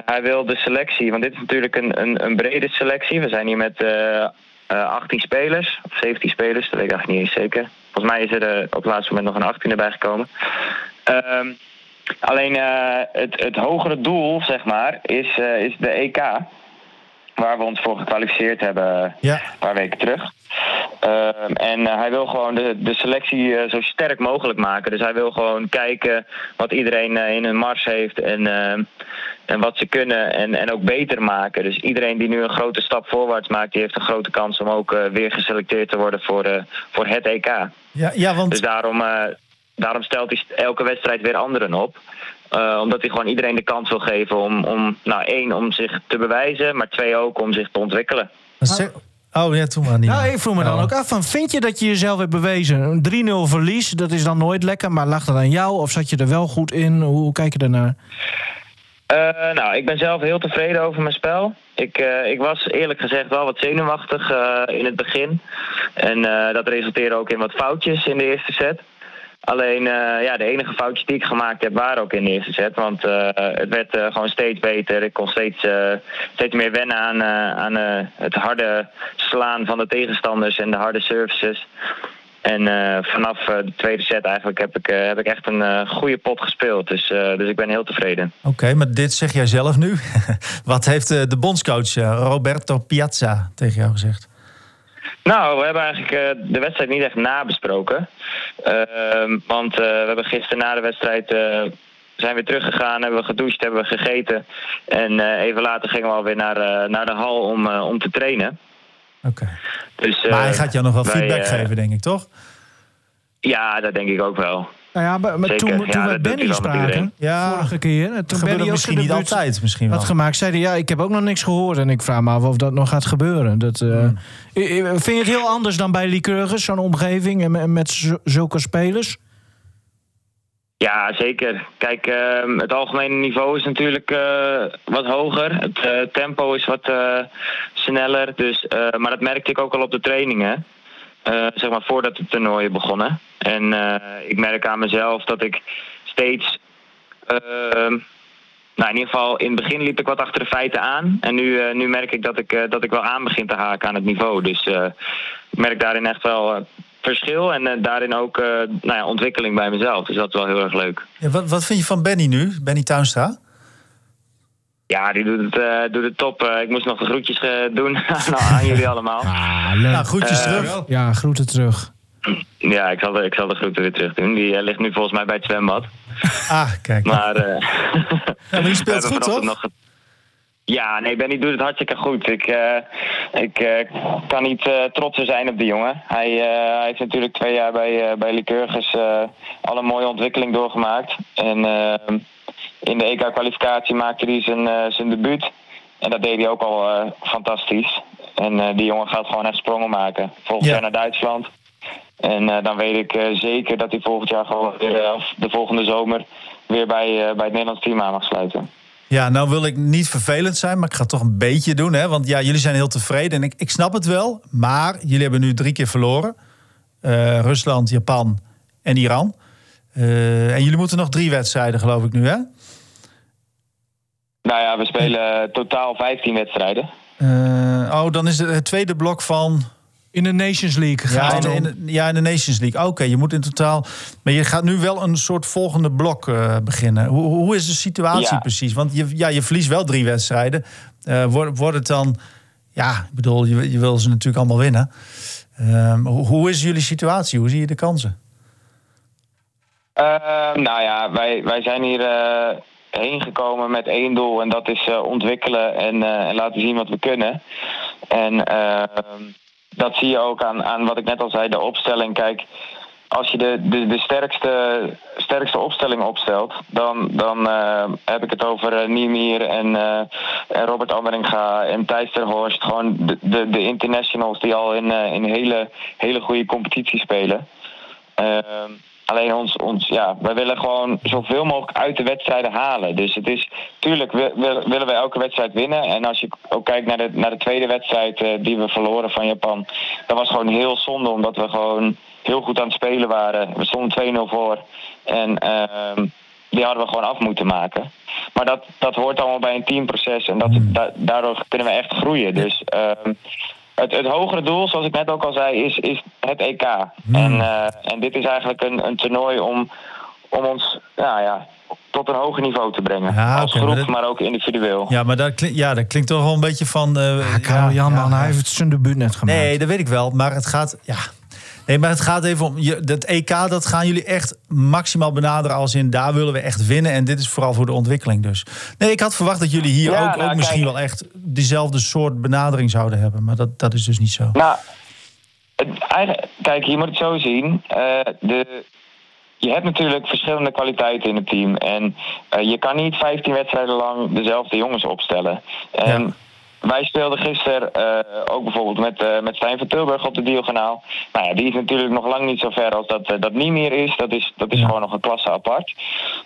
hij wil de selectie, want dit is natuurlijk een, een, een brede selectie. We zijn hier met 18 spelers, of 17 spelers, dat weet ik eigenlijk niet eens zeker. Volgens mij is er op het laatste moment nog een 18 erbij gekomen. Alleen uh, het, het hogere doel, zeg maar, is, uh, is de EK. Waar we ons voor gekwalificeerd hebben ja. een paar weken terug. Ehm, en uh, hij wil gewoon de, de selectie zo sterk mogelijk maken. Dus hij wil gewoon kijken wat iedereen in hun mars heeft. En, ehm, en wat ze kunnen. En, en ook beter maken. Dus iedereen die nu een grote stap voorwaarts maakt, die heeft een grote kans om ook weer geselecteerd te worden voor, voor het EK. Ja, ja, want... Dus daarom daarom stelt hij elke wedstrijd weer anderen op. Uh, omdat hij gewoon iedereen de kans wil geven om, om, nou één, om zich te bewijzen, maar twee ook om zich te ontwikkelen. Oh ja, toen maar niet. Nou, ik vroeg me dan oh. ook af van, vind je dat je jezelf hebt bewezen? Een 3-0 verlies, dat is dan nooit lekker, maar lag dat aan jou of zat je er wel goed in? Hoe, kijk je daarnaar? Uh, nou, ik ben zelf heel tevreden over mijn spel. Ik, uh, ik was eerlijk gezegd wel wat zenuwachtig in het begin. En dat resulteerde ook in wat foutjes in de eerste set. Alleen uh, ja, de enige foutjes die ik gemaakt heb waren ook in de eerste set. Want uh, het werd uh, gewoon steeds beter. Ik kon steeds, steeds meer wennen aan, aan het harde slaan van de tegenstanders en de harde services. En vanaf de tweede set eigenlijk heb ik, heb ik echt een goede pot gespeeld. Dus, dus ik ben heel tevreden. Oké, maar dit zeg jij zelf nu. Wat heeft de bondscoach Roberto Piazza tegen jou gezegd? Nou, we hebben eigenlijk uh, de wedstrijd niet echt nabesproken. Uh, want uh, we hebben gisteren na de wedstrijd uh, zijn we teruggegaan, hebben we gedoucht, hebben we gegeten. En even later gingen we alweer naar, naar de hal om, om te trainen. Oké. Dus, maar hij gaat jou nog wel feedback geven, denk ik, toch? Ja, dat denk ik ook wel. Nou ja, maar, toen, toen we Benny spraken, ja, vorige keer... Toen Benny ook misschien niet altijd, misschien wel. Had gemaakt, zei hij, ja, ik heb ook nog niks gehoord. En ik vraag me af of dat nog gaat gebeuren. Dat, uh, hmm. Vind je het heel anders dan bij Lycurgus, zo'n omgeving en met zulke spelers? Ja, zeker. Kijk, uh, het algemene niveau is natuurlijk uh, wat hoger. Het uh, tempo is wat sneller. Dus, maar dat merkte ik ook al op de trainingen. Zeg maar voordat de toernooien begonnen. En ik merk aan mezelf dat ik steeds ehm, nou, in ieder geval in het begin liep ik wat achter de feiten aan. En nu, uh, nu merk ik dat, ik dat ik wel aan begin te haken aan het niveau. Dus ik merk daarin echt wel verschil. En daarin ook nou ja, ontwikkeling bij mezelf. Dus dat is wel heel erg leuk. Wat, wat vind je van Benny nu? Benny Tuinstra? Ja, die doet het, doet het top. ik moest nog de groetjes doen aan jullie allemaal. Ah, leuk. Nou, groetjes terug. Ja, groeten terug. Ja, ik zal, de, ik zal de groeten weer terug doen. Die ligt nu volgens mij bij het zwembad. Ah, kijk. Maar, uh, ja, maar die speelt goed, toch? Nog... Ja, nee, Benny doet het hartstikke goed. Ik, uh, ik uh, kan niet uh, trotser zijn op die jongen. Hij, hij heeft natuurlijk twee jaar bij, bij Lycurgus al een mooie ontwikkeling doorgemaakt. En in de EK-kwalificatie maakte hij zijn, zijn debuut. En dat deed hij ook al fantastisch. En die jongen gaat gewoon echt sprongen maken. Volgend jaar naar Duitsland. En dan weet ik zeker dat hij volgend jaar gewoon weer, uh, de volgende zomer weer bij, bij het Nederlands team aan mag sluiten. Ja, nou wil ik niet vervelend zijn, maar ik ga het toch een beetje doen. Hè? Want ja, jullie zijn heel tevreden en ik, ik snap het wel. Maar jullie hebben nu drie keer verloren. Rusland, Japan en Iran. en jullie moeten nog drie wedstrijden, geloof ik nu, hè? Nou ja, we spelen totaal 15 wedstrijden. oh, dan is het, het tweede blok van in de Nations League ja, in, in, ja, in de Nations League. Oké, je moet in totaal. Maar je gaat nu wel een soort volgende blok uh, beginnen. Hoe, hoe is de situatie precies? Want je, ja, je verliest wel drie wedstrijden. Uh, wordt, wordt het dan. Ja, ik bedoel, je, je wil ze natuurlijk allemaal winnen. Uh, hoe, hoe, is jullie situatie? Hoe zie je de kansen? Ehm, nou ja, wij, wij zijn hier eh, heen gekomen met één doel. En dat is ontwikkelen en, en, laten zien wat we kunnen. En ehm, dat zie je ook aan, aan wat ik net al zei, de opstelling. Kijk, als je de, de, de sterkste, sterkste opstelling opstelt, dan, dan uh, heb ik het over uh, en, en Robert Anderinga en Thijs Horst. Gewoon de, de, de, internationals die al in, in hele, hele goede competitie spelen. Ehm, Alleen ons, ons, ja, wij willen gewoon zoveel mogelijk uit de wedstrijden halen. Dus het is, tuurlijk willen we elke wedstrijd winnen. En als je ook kijkt naar de, naar de tweede wedstrijd uh, die we verloren van Japan, dat was gewoon heel zonde, omdat we gewoon heel goed aan het spelen waren. We stonden 2-0 voor. En uh, die hadden we gewoon af moeten maken. Maar dat, dat hoort allemaal bij een teamproces. En dat, Hmm. da, daardoor kunnen we echt groeien. Dus uh, het, het hogere doel, zoals ik net ook al zei, is, is het EK. Hmm. En, uh, en dit is eigenlijk een, een toernooi om, om ons nou ja, tot een hoger niveau te brengen. Ja, Als groep, maar ook individueel. Ja, maar dat, klinkt, ja, dat klinkt toch wel een beetje van... eh, Ja, Karel Jan, man, ja, hij heeft zijn debuut net gemaakt. Nee, dat weet ik wel. Maar het gaat. Ja. Nee, maar het gaat even om. Je, dat EK, dat gaan jullie echt maximaal benaderen. Als in daar willen we echt winnen. En dit is vooral voor de ontwikkeling. Dus. Nee, ik had verwacht dat jullie hier Ja, ook, nou, ook misschien wel echt diezelfde soort benadering zouden hebben. Maar dat, dat is dus niet zo. Nou, kijk, je moet het zo zien. Eh, de, je hebt natuurlijk verschillende kwaliteiten in het team. En eh, je kan niet 15 wedstrijden lang dezelfde jongens opstellen. En Ja. Wij speelden gisteren eh, ook bijvoorbeeld met, eh met Stijn van Tilburg op de Diagonaal. Nou ja, die is natuurlijk nog lang niet zo ver als dat, eh, dat niet meer is. Dat is, dat is Ja. gewoon nog een klasse apart.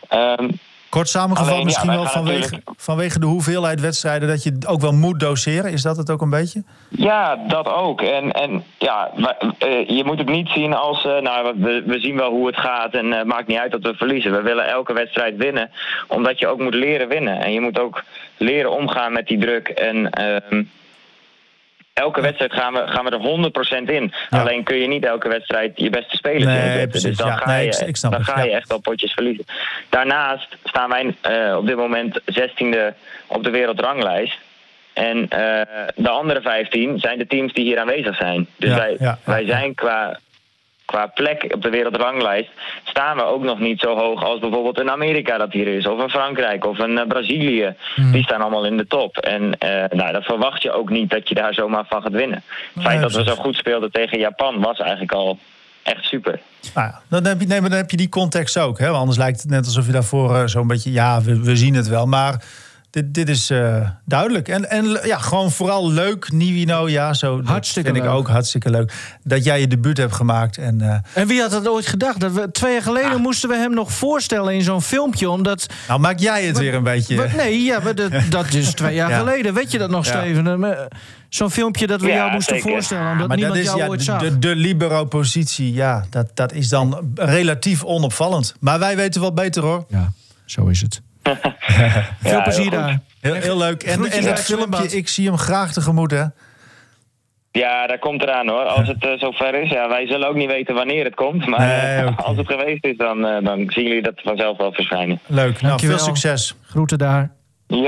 Ehm, Kort samengevat, Alleen, misschien wel vanwege, natuurlijk- vanwege de hoeveelheid wedstrijden. dat je ook wel moet doseren. Is dat het ook een beetje? Ja, dat ook. En, en ja, wij- eh, je moet het niet zien als, eh, nou, we, we zien wel hoe het gaat en het maakt niet uit dat we verliezen. We willen elke wedstrijd winnen, omdat je ook moet leren winnen. En je moet ook leren omgaan met die druk. En ehm, elke wedstrijd gaan we, gaan we er 100% in. Ja. Alleen kun je niet elke wedstrijd je beste spelers Nee, inzetten. precies. Dus dan Ja, ga, nee, je, ik- ik snap dan het, ga ja. je echt wel potjes verliezen. Daarnaast staan wij eh, op dit moment 16e op de wereldranglijst. En eh, de andere 15 zijn de teams die hier aanwezig zijn. Dus wij, wij zijn qua, qua plek op de wereldranglijst... staan we ook nog niet zo hoog als bijvoorbeeld in Amerika dat hier is. Of in Frankrijk of in eh, Brazilië. Hmm. Die staan allemaal in de top. En eh nou, dat verwacht je ook niet dat je daar zomaar van gaat winnen. Het feit dat we zo goed speelden tegen Japan was eigenlijk al echt super. Nou ja, dan heb je, nee, maar dan heb je die context ook. Hè? Want anders lijkt het net alsof je daarvoor eh, zo'n beetje... ja, we, we zien het wel, maar dit, dit is eh, duidelijk. En, en ja, gewoon vooral leuk, Nivino. Ja, zo, dat Hartstikke vind ik ook hartstikke leuk. Dat jij je debuut hebt gemaakt. En, eh, En wie had dat ooit gedacht? Dat we, twee jaar geleden moesten we hem nog voorstellen in zo'n filmpje. Omdat. nou, maak jij het weer een beetje... we- nee, ja, dat, dat is twee jaar Ja. geleden. Weet je dat nog, Ja. Steven? Eh, Zo'n filmpje dat we Ja, jou moesten zeker. voorstellen. Omdat maar niemand dat is jou ja, ooit de, zag. de, de libero-positie. Ja, dat, dat is dan relatief onopvallend. Maar wij weten wel beter hoor. Ja, zo is het. Veel heel plezier goed. daar. Heel, heel leuk. En, en dat het filmpje, ik zie hem graag tegemoet hè. Ja, daar komt eraan hoor. Als het eh, zover is. Ja, wij zullen ook niet weten wanneer het komt. Maar Nee, eh, als het geweest is, dan, eh, dan zien jullie dat vanzelf wel verschijnen. Leuk. Nou, Dankjewel. veel succes. Groeten daar. Yo,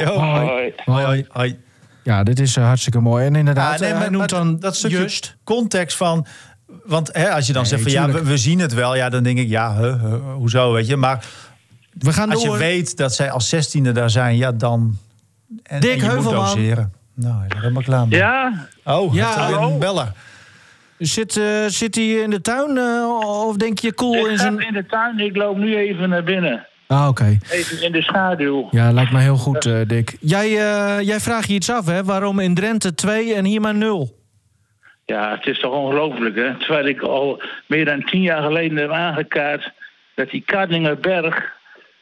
Yo, hoi. Hoi, hoi, hoi. Ja, dit is hartstikke mooi. En inderdaad, Ja, nee, hij maar- noemt dan dat stukje Just. context van. Want hè, als je dan Nee, zegt van ja, we, zien het wel, ja, dan denk ik ja, huh, huh, hoezo, weet je. Maar We gaan als je weet dat zij als zestiende daar zijn, ja, dan. En, Dick en je moet Heuvelman. doseren. Nou, hij is er helemaal klaar mee. Ja, Oh, Ja, een beller. Zit, eh, zit hij in de tuin eh, of denk je cool ik in zijn... in de tuin. Ik loop nu even naar binnen. Ah, oké. Even in de schaduw. Ja, lijkt me heel goed, eh, Dick. Jij, eh, jij vraagt je iets af, hè? Waarom in Drenthe 2 en hier maar 0? Ja, het is toch ongelooflijk, hè? Terwijl ik al meer dan tien jaar geleden heb aangekaart... dat die Kadingerberg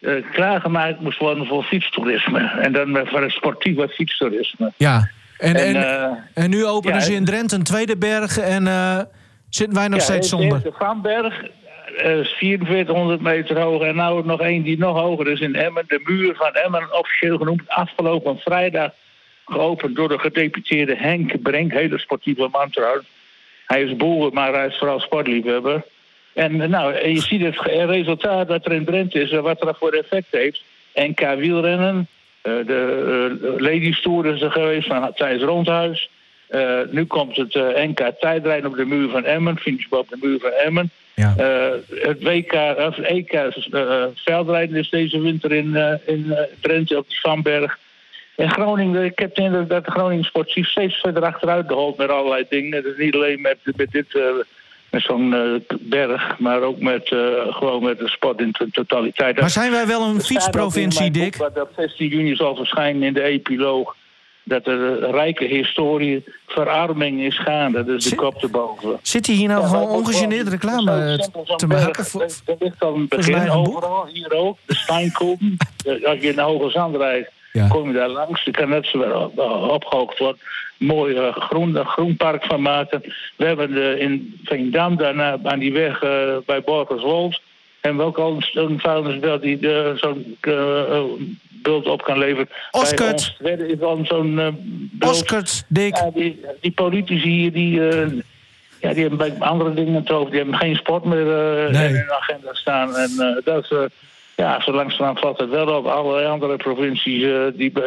eh, klaargemaakt moest worden voor fietstoerisme. En dan met- voor het sportieve fietstoerisme. Ja. En, en, En, eh, en nu openen ja, ze in Drenthe een tweede berg en eh, zitten wij nog ja, steeds zonder. De Vanberg eh, is 4400 meter hoog. En nou nog één die nog hoger is in Emmen. De muur van Emmen, officieel genoemd. Afgelopen vrijdag geopend door de gedeputeerde Henk Brink. Hele sportieve man trouwens. Hij is boer, maar hij is vooral sportliefhebber. En eh, nou, en je ziet het resultaat dat er in Drenthe is... en wat dat voor effect heeft. NK wielrennen. eh, de uh, Ladies Tour is er geweest van Thijs Rondhuis. Eh, nu komt het eh, NK tijdrijden op de muur van Emmen. Finishbal op de muur van Emmen. Ja. Eh, het WK, of EK eh, veldrijden is deze winter in, eh, in eh, Drenthe op de Vanberg. En Groningen, ik heb de indruk dat de Groningen sportief steeds verder achteruit holt met allerlei dingen. Dus niet alleen met, met dit, eh, met zo'n eh, berg, maar ook met, eh, gewoon met de sport in to- totaliteit. Maar zijn wij wel een in fietsprovincie, boek, Dick? Wat op 16 juni zal verschijnen in de epiloog. dat er een rijke historie verarming is gaande. Dus de kop erboven. Zit hij hier nou Ja, gewoon ongegeneerd reclame te maken? voor- Er ligt al een begin boek. overal, hier ook. De Steinkoppen. Eh, Als je naar Hoge Zand rijdt, Ja. kom je daar langs. Je kan net zo wel op- opgehoogd worden. Mooi eh, groen, een groenpark van maken. We hebben de, in Veendam, daarna aan die weg eh, bij Borgerswold... hebben we ook al een, vuilnisbelt die zo'n eh, eh, bult op kan leveren. Oscar. Bij ons zo'n eh, Dick. Ja, die, die politici hier, die, eh, ja, die hebben bij andere dingen het over. Die hebben geen sport meer eh, Nee. in hun agenda staan. En eh, dat is, eh, ja, zo langzamerhand valt het wel op. Alle andere provincies, eh, die, eh,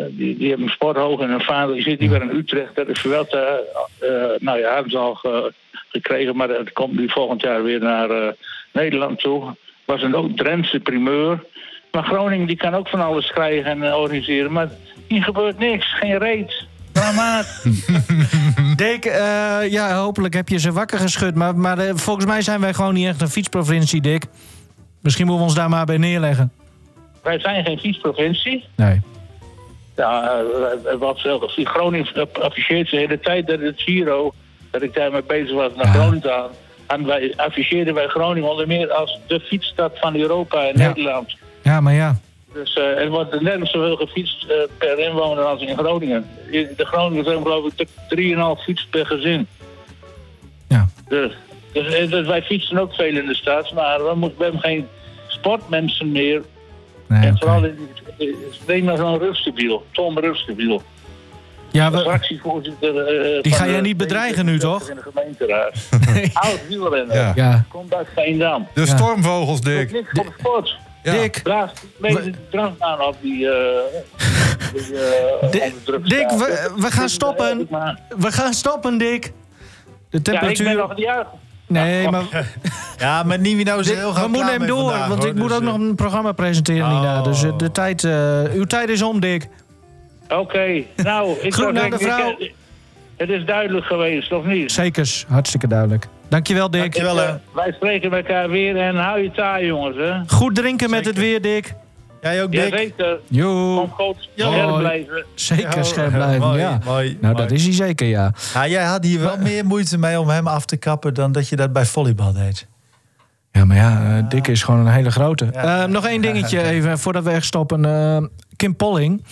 eh, die, die hebben sport hoog in hun vaandel. Je zit hier weer in Utrecht, dat is wel te, eh, nou ja, hebben ze al ge- gekregen. Maar het komt nu volgend jaar weer naar eh, Nederland toe. Was een ook Drentse primeur. Maar Groningen die kan ook van alles krijgen en organiseren. Maar hier gebeurt niks, geen reet. Dramaat. Dick, eh, ja, hopelijk heb je ze wakker geschud. Maar, maar volgens mij zijn wij gewoon niet echt een fietsprovincie, Dick. Misschien moeten we ons daar maar bij neerleggen. Wij zijn geen fietsprovincie. Nee. Ja, eh, wat veel. Groningen afficheert de hele tijd dat het Giro, dat ik daarmee bezig was, naar Ja. Groningen te gaan. En wij afficheerden wij Groningen onder meer als de fietsstad van Europa en Ja. Nederland. Ja, maar ja. Dus eh, er wordt net zoveel gefietst eh, per inwoner als in Groningen. In de Groningers hebben geloof ik 3,5 fiets per gezin. Ja. Dus, dus, eh, dus wij fietsen ook veel in de stad, maar we, hebben geen sportmensen meer. Nee, en oké. vooral neem maar zo'n rustgebiel, Tom Rustgebiel. Ja, De we, fractievoorzitter. eh, Die ga jij de niet bedreigen nu, toch? In de gemeenteraad. Oud wielrenner. Ja. ja. Komt uit Veendam. De Ja. stormvogels, Dick. niks voor de sport. Ja. Dick, Draag mee drang aan op die. eh die eh, Dick, Dick, we- we gaan stoppen. we gaan stoppen, Dick. De Ja, ik temperatuur... ben nog niet uit. Nee, maar Ja, maar Nivino is heel we moeten hem door. vandaag, want hoor. ik moet Dus, ook nog eh, een programma presenteren, Nina. Oh. Dus eh, de tijd, eh, uw tijd is om, Dick. Oké, nou, ik zou Groet aan de vrouw. ik- Het is duidelijk geweest, of niet? Zekers, hartstikke duidelijk. Dankjewel, Dick. Dankjewel, hè. Wij spreken elkaar weer en hou je taai, jongens. Hè? Goed drinken met het weer, Dick. Jij ook, Dick? Jazeker. Ja. Scherp blijven. zeker scherp blijven, mooi, ja. mooi, nou, mooi. dat is hij zeker, ja. Ja, jij had hier wel meer moeite mee om hem af te kappen dan dat je dat bij volleybal deed. Ja, maar ja, eh, Dick is gewoon een hele grote. Ja. Eh, nog één dingetje even voordat we echt stoppen. Eh, Kim Polling.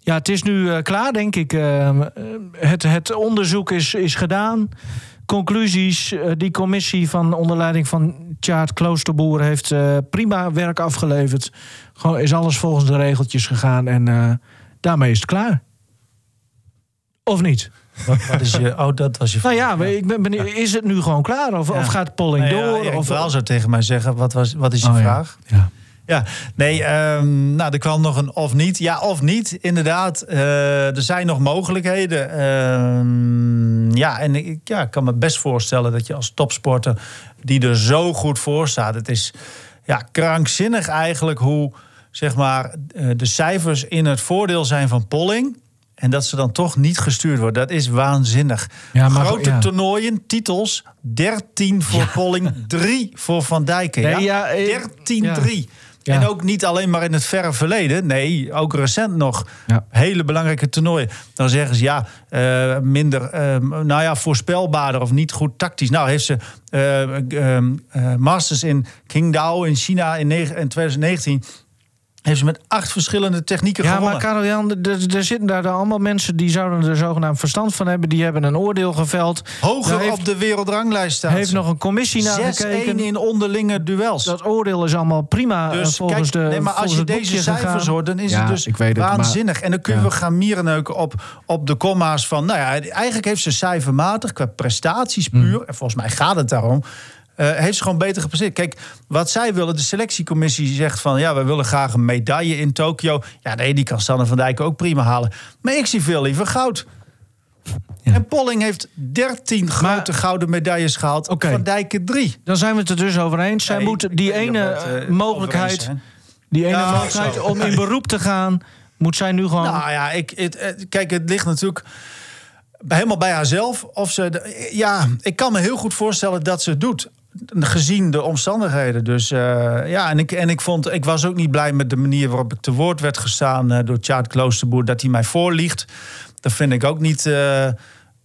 Ja, het is nu klaar, denk ik. Het, het onderzoek is, is gedaan. Conclusies. eh, die commissie van onder leiding van Tjaard Kloosterboer heeft eh, prima werk afgeleverd. Gewoon is alles volgens de regeltjes gegaan en eh, daarmee is het klaar. Of niet? Wat, wat is je, oh, dat was je Nou ja, ik ben benieuwd, is het nu gewoon klaar? Of, Ja. of gaat Polling Nee, ja, door? Erik of, Braal zou tegen mij zeggen, wat, was, wat is je Oh, vraag? Ja. Ja, nee, ehm, nou, er kwam nog een of niet. Ja, of niet, inderdaad. Eh, er zijn nog mogelijkheden. Ehm, ja, en ik, ja, kan me best voorstellen dat je als topsporter... die er zo goed voor staat... het is ja, krankzinnig eigenlijk hoe zeg maar, eh, de cijfers in het voordeel zijn van Polling... En dat ze dan toch niet gestuurd wordt. Dat is waanzinnig. Ja, maar- Grote ja. toernooien, titels. 13 voor Polling, 3 voor Van Dijken. Nee, ja? ja, eh, 13-3. Ja. En ook niet alleen maar in het verre verleden. Nee, ook recent nog. Ja. Hele belangrijke toernooien. Dan zeggen ze ja, eh, minder, eh, nou ja, voorspelbaarder of niet goed tactisch. Nou, heeft ze eh, Masters in Qingdao in China in 2019. Heeft ze met acht verschillende technieken Ja, gewonnen. maar Karel Jan, er, er zitten daar allemaal mensen die zouden er zogenaamd verstand van hebben. Die hebben een oordeel geveld. Hoger heeft, op de wereldranglijst staan. heeft ze. nog een commissie naar 6-1 gekeken. in onderlinge duels. Dat oordeel is allemaal prima eh, Dus volgens kijk, de nee, maar als je deze cijfers gegaan. hoort, dan is Ja, het dus maar- waanzinnig. En dan kun je Ja. wel gaan mierenneuken op, op de komma's van... Nou ja, eigenlijk heeft ze cijfermatig, qua prestaties Hmm. puur... en volgens mij gaat het daarom... eh, heeft ze gewoon beter gepresteerd. Kijk, wat zij willen, de selectiecommissie zegt van... ja, we willen graag een medaille in Tokio. Ja, nee, die kan Sanne van Dijk ook prima halen. Maar ik zie veel liever goud. Ja. En Polling heeft 13 grote gouden medailles gehaald. Oké. Van Dijken 3. Dan zijn we het er dus over eens. Zij Nee, moeten ik die ene eh, eh, mogelijkheid, die ene Ja, mogelijkheid zo. om in beroep te gaan, moet zij nu gewoon. Nou ja, ik, het, kijk, het ligt natuurlijk helemaal bij haarzelf. Of ze, ja, ik kan me heel goed voorstellen dat ze het doet. Gezien de omstandigheden. Dus eh, ja, en ik, en ik vond, ik was ook niet blij met de manier waarop ik te woord werd gestaan uh, door Tjaard Kloosterboer, dat hij mij voorliegt. Dat vind ik ook niet, uh,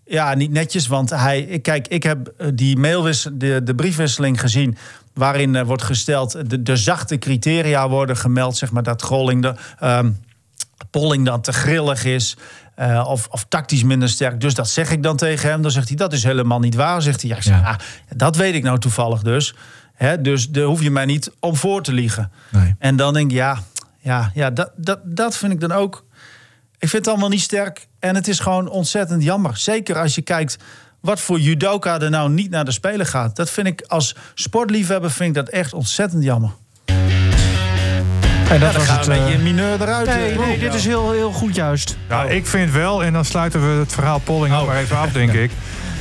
ja, niet netjes. Want hij, kijk, ik heb die mailwis, de, de briefwisseling gezien. Waarin wordt gesteld, de, de zachte criteria worden gemeld, zeg maar, dat Grolling de. Um, Polling dan te grillig is. Uh, of, of, tactisch minder sterk. Dus dat zeg ik dan tegen hem. Dan zegt hij, dat is helemaal niet waar. Zegt hij, ja, zeg, ja. Ah, dat weet ik nou toevallig dus. He, dus daar hoef je mij niet om voor te liegen. Nee. En dan denk ik, ja, ja, ja dat, dat, dat vind ik dan ook... Ik vind het allemaal niet sterk. En het is gewoon ontzettend jammer. Zeker als je kijkt wat voor judoka er nou niet naar de Spelen gaat. Dat vind ik als sportliefhebber vind ik dat echt ontzettend jammer. En dat ja, was het, een beetje uh, mineur eruit. Nee, nee, dit is heel, heel goed juist. Ja, ik vind wel, en dan sluiten we het verhaal Polling oh. maar even af, denk ik.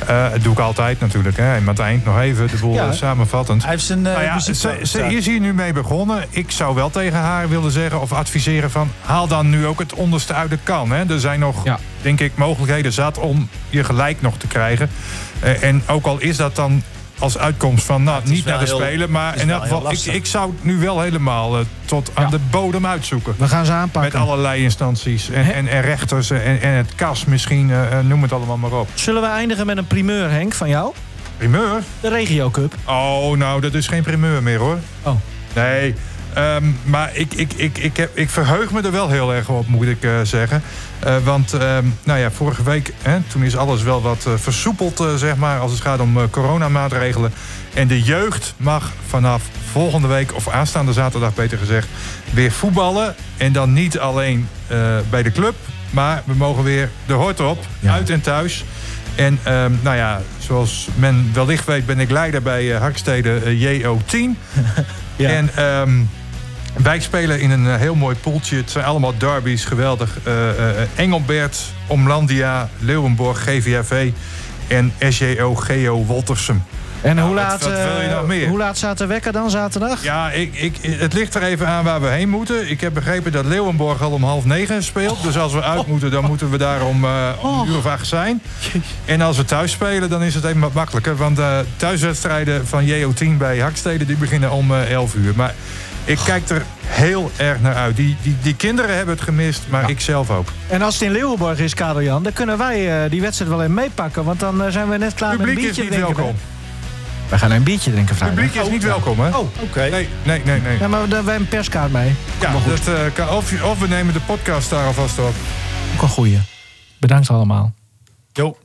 Uh, dat doe ik altijd natuurlijk. Hè. En aan het eind nog even de boel ja. samenvattend. Hij heeft zijn. Uh, nou ja, ze, ze is hier nu mee begonnen. Ik zou wel tegen haar willen zeggen of adviseren van haal dan nu ook het onderste uit de kan. Hè. Er zijn nog, ja. denk ik, mogelijkheden zat om je gelijk nog te krijgen. Uh, en ook al is dat dan als uitkomst van nou, niet naar de Spelen. Maar in elk geval, ik, ik zou het nu wel helemaal uh, tot aan de bodem uitzoeken. We gaan ze aanpakken. Met allerlei instanties en, en, en rechters en, en, het kas misschien, uh, noem het allemaal maar op. Zullen we eindigen met een primeur, Henk, van jou? Primeur? De Regio Cup. Oh, nou, dat is geen primeur meer hoor. Oh. Nee, Um, maar ik, ik, ik, ik, heb, ik verheug me er wel heel erg op, moet ik uh, zeggen. Uh, want um, nou ja, vorige week, hè, toen is alles wel wat uh, versoepeld, zeg maar, als het gaat om coronamaatregelen. En de jeugd mag vanaf volgende week, of aanstaande zaterdag beter gezegd, weer voetballen. En dan niet alleen bij de club, maar we mogen weer de hort op, ja. uit en thuis. En um, nou ja, zoals men wellicht weet, ben ik leider bij Harkstede JO10. ja. En wij spelen in een heel mooi poeltje. Het zijn allemaal derbies, geweldig. Uh, uh, Engelbert, Omlandia, Leeuwenborg, GVAV en SJO Geo Woltersum. En nou, hoe, laat, wat, uh, hoe laat staat de wekker dan zaterdag? Ja, ik, ik, het ligt er even aan waar we heen moeten. Ik heb begrepen dat Leeuwenborg al om half negen speelt. Oh. Dus als we uit moeten, dan moeten we daar om, uh, om een uur of acht zijn. En als we thuis spelen, dan is het even wat makkelijker. Want uh, thuiswedstrijden van JO10 bij Hakstede die beginnen om 11 uur. Maar ik kijk er heel erg naar uit. Die, die, die kinderen hebben het gemist, maar ja. ik zelf ook. En als het in Leeuwenborg is, Karel Jan, dan kunnen wij uh, die wedstrijd wel even meepakken. Want dan uh, zijn we net klaar Publiek met een biertje. is niet welkom. We gaan een biertje drinken vrijdag. Het publiek is niet welkom, hè? Oh, oké. Okay. Nee, nee, nee, nee. Ja, maar we hebben een perskaart mee. Ja, dat, uh, kan, of, of we nemen de podcast daar alvast op. Ook een goeie. Bedankt allemaal. Jo.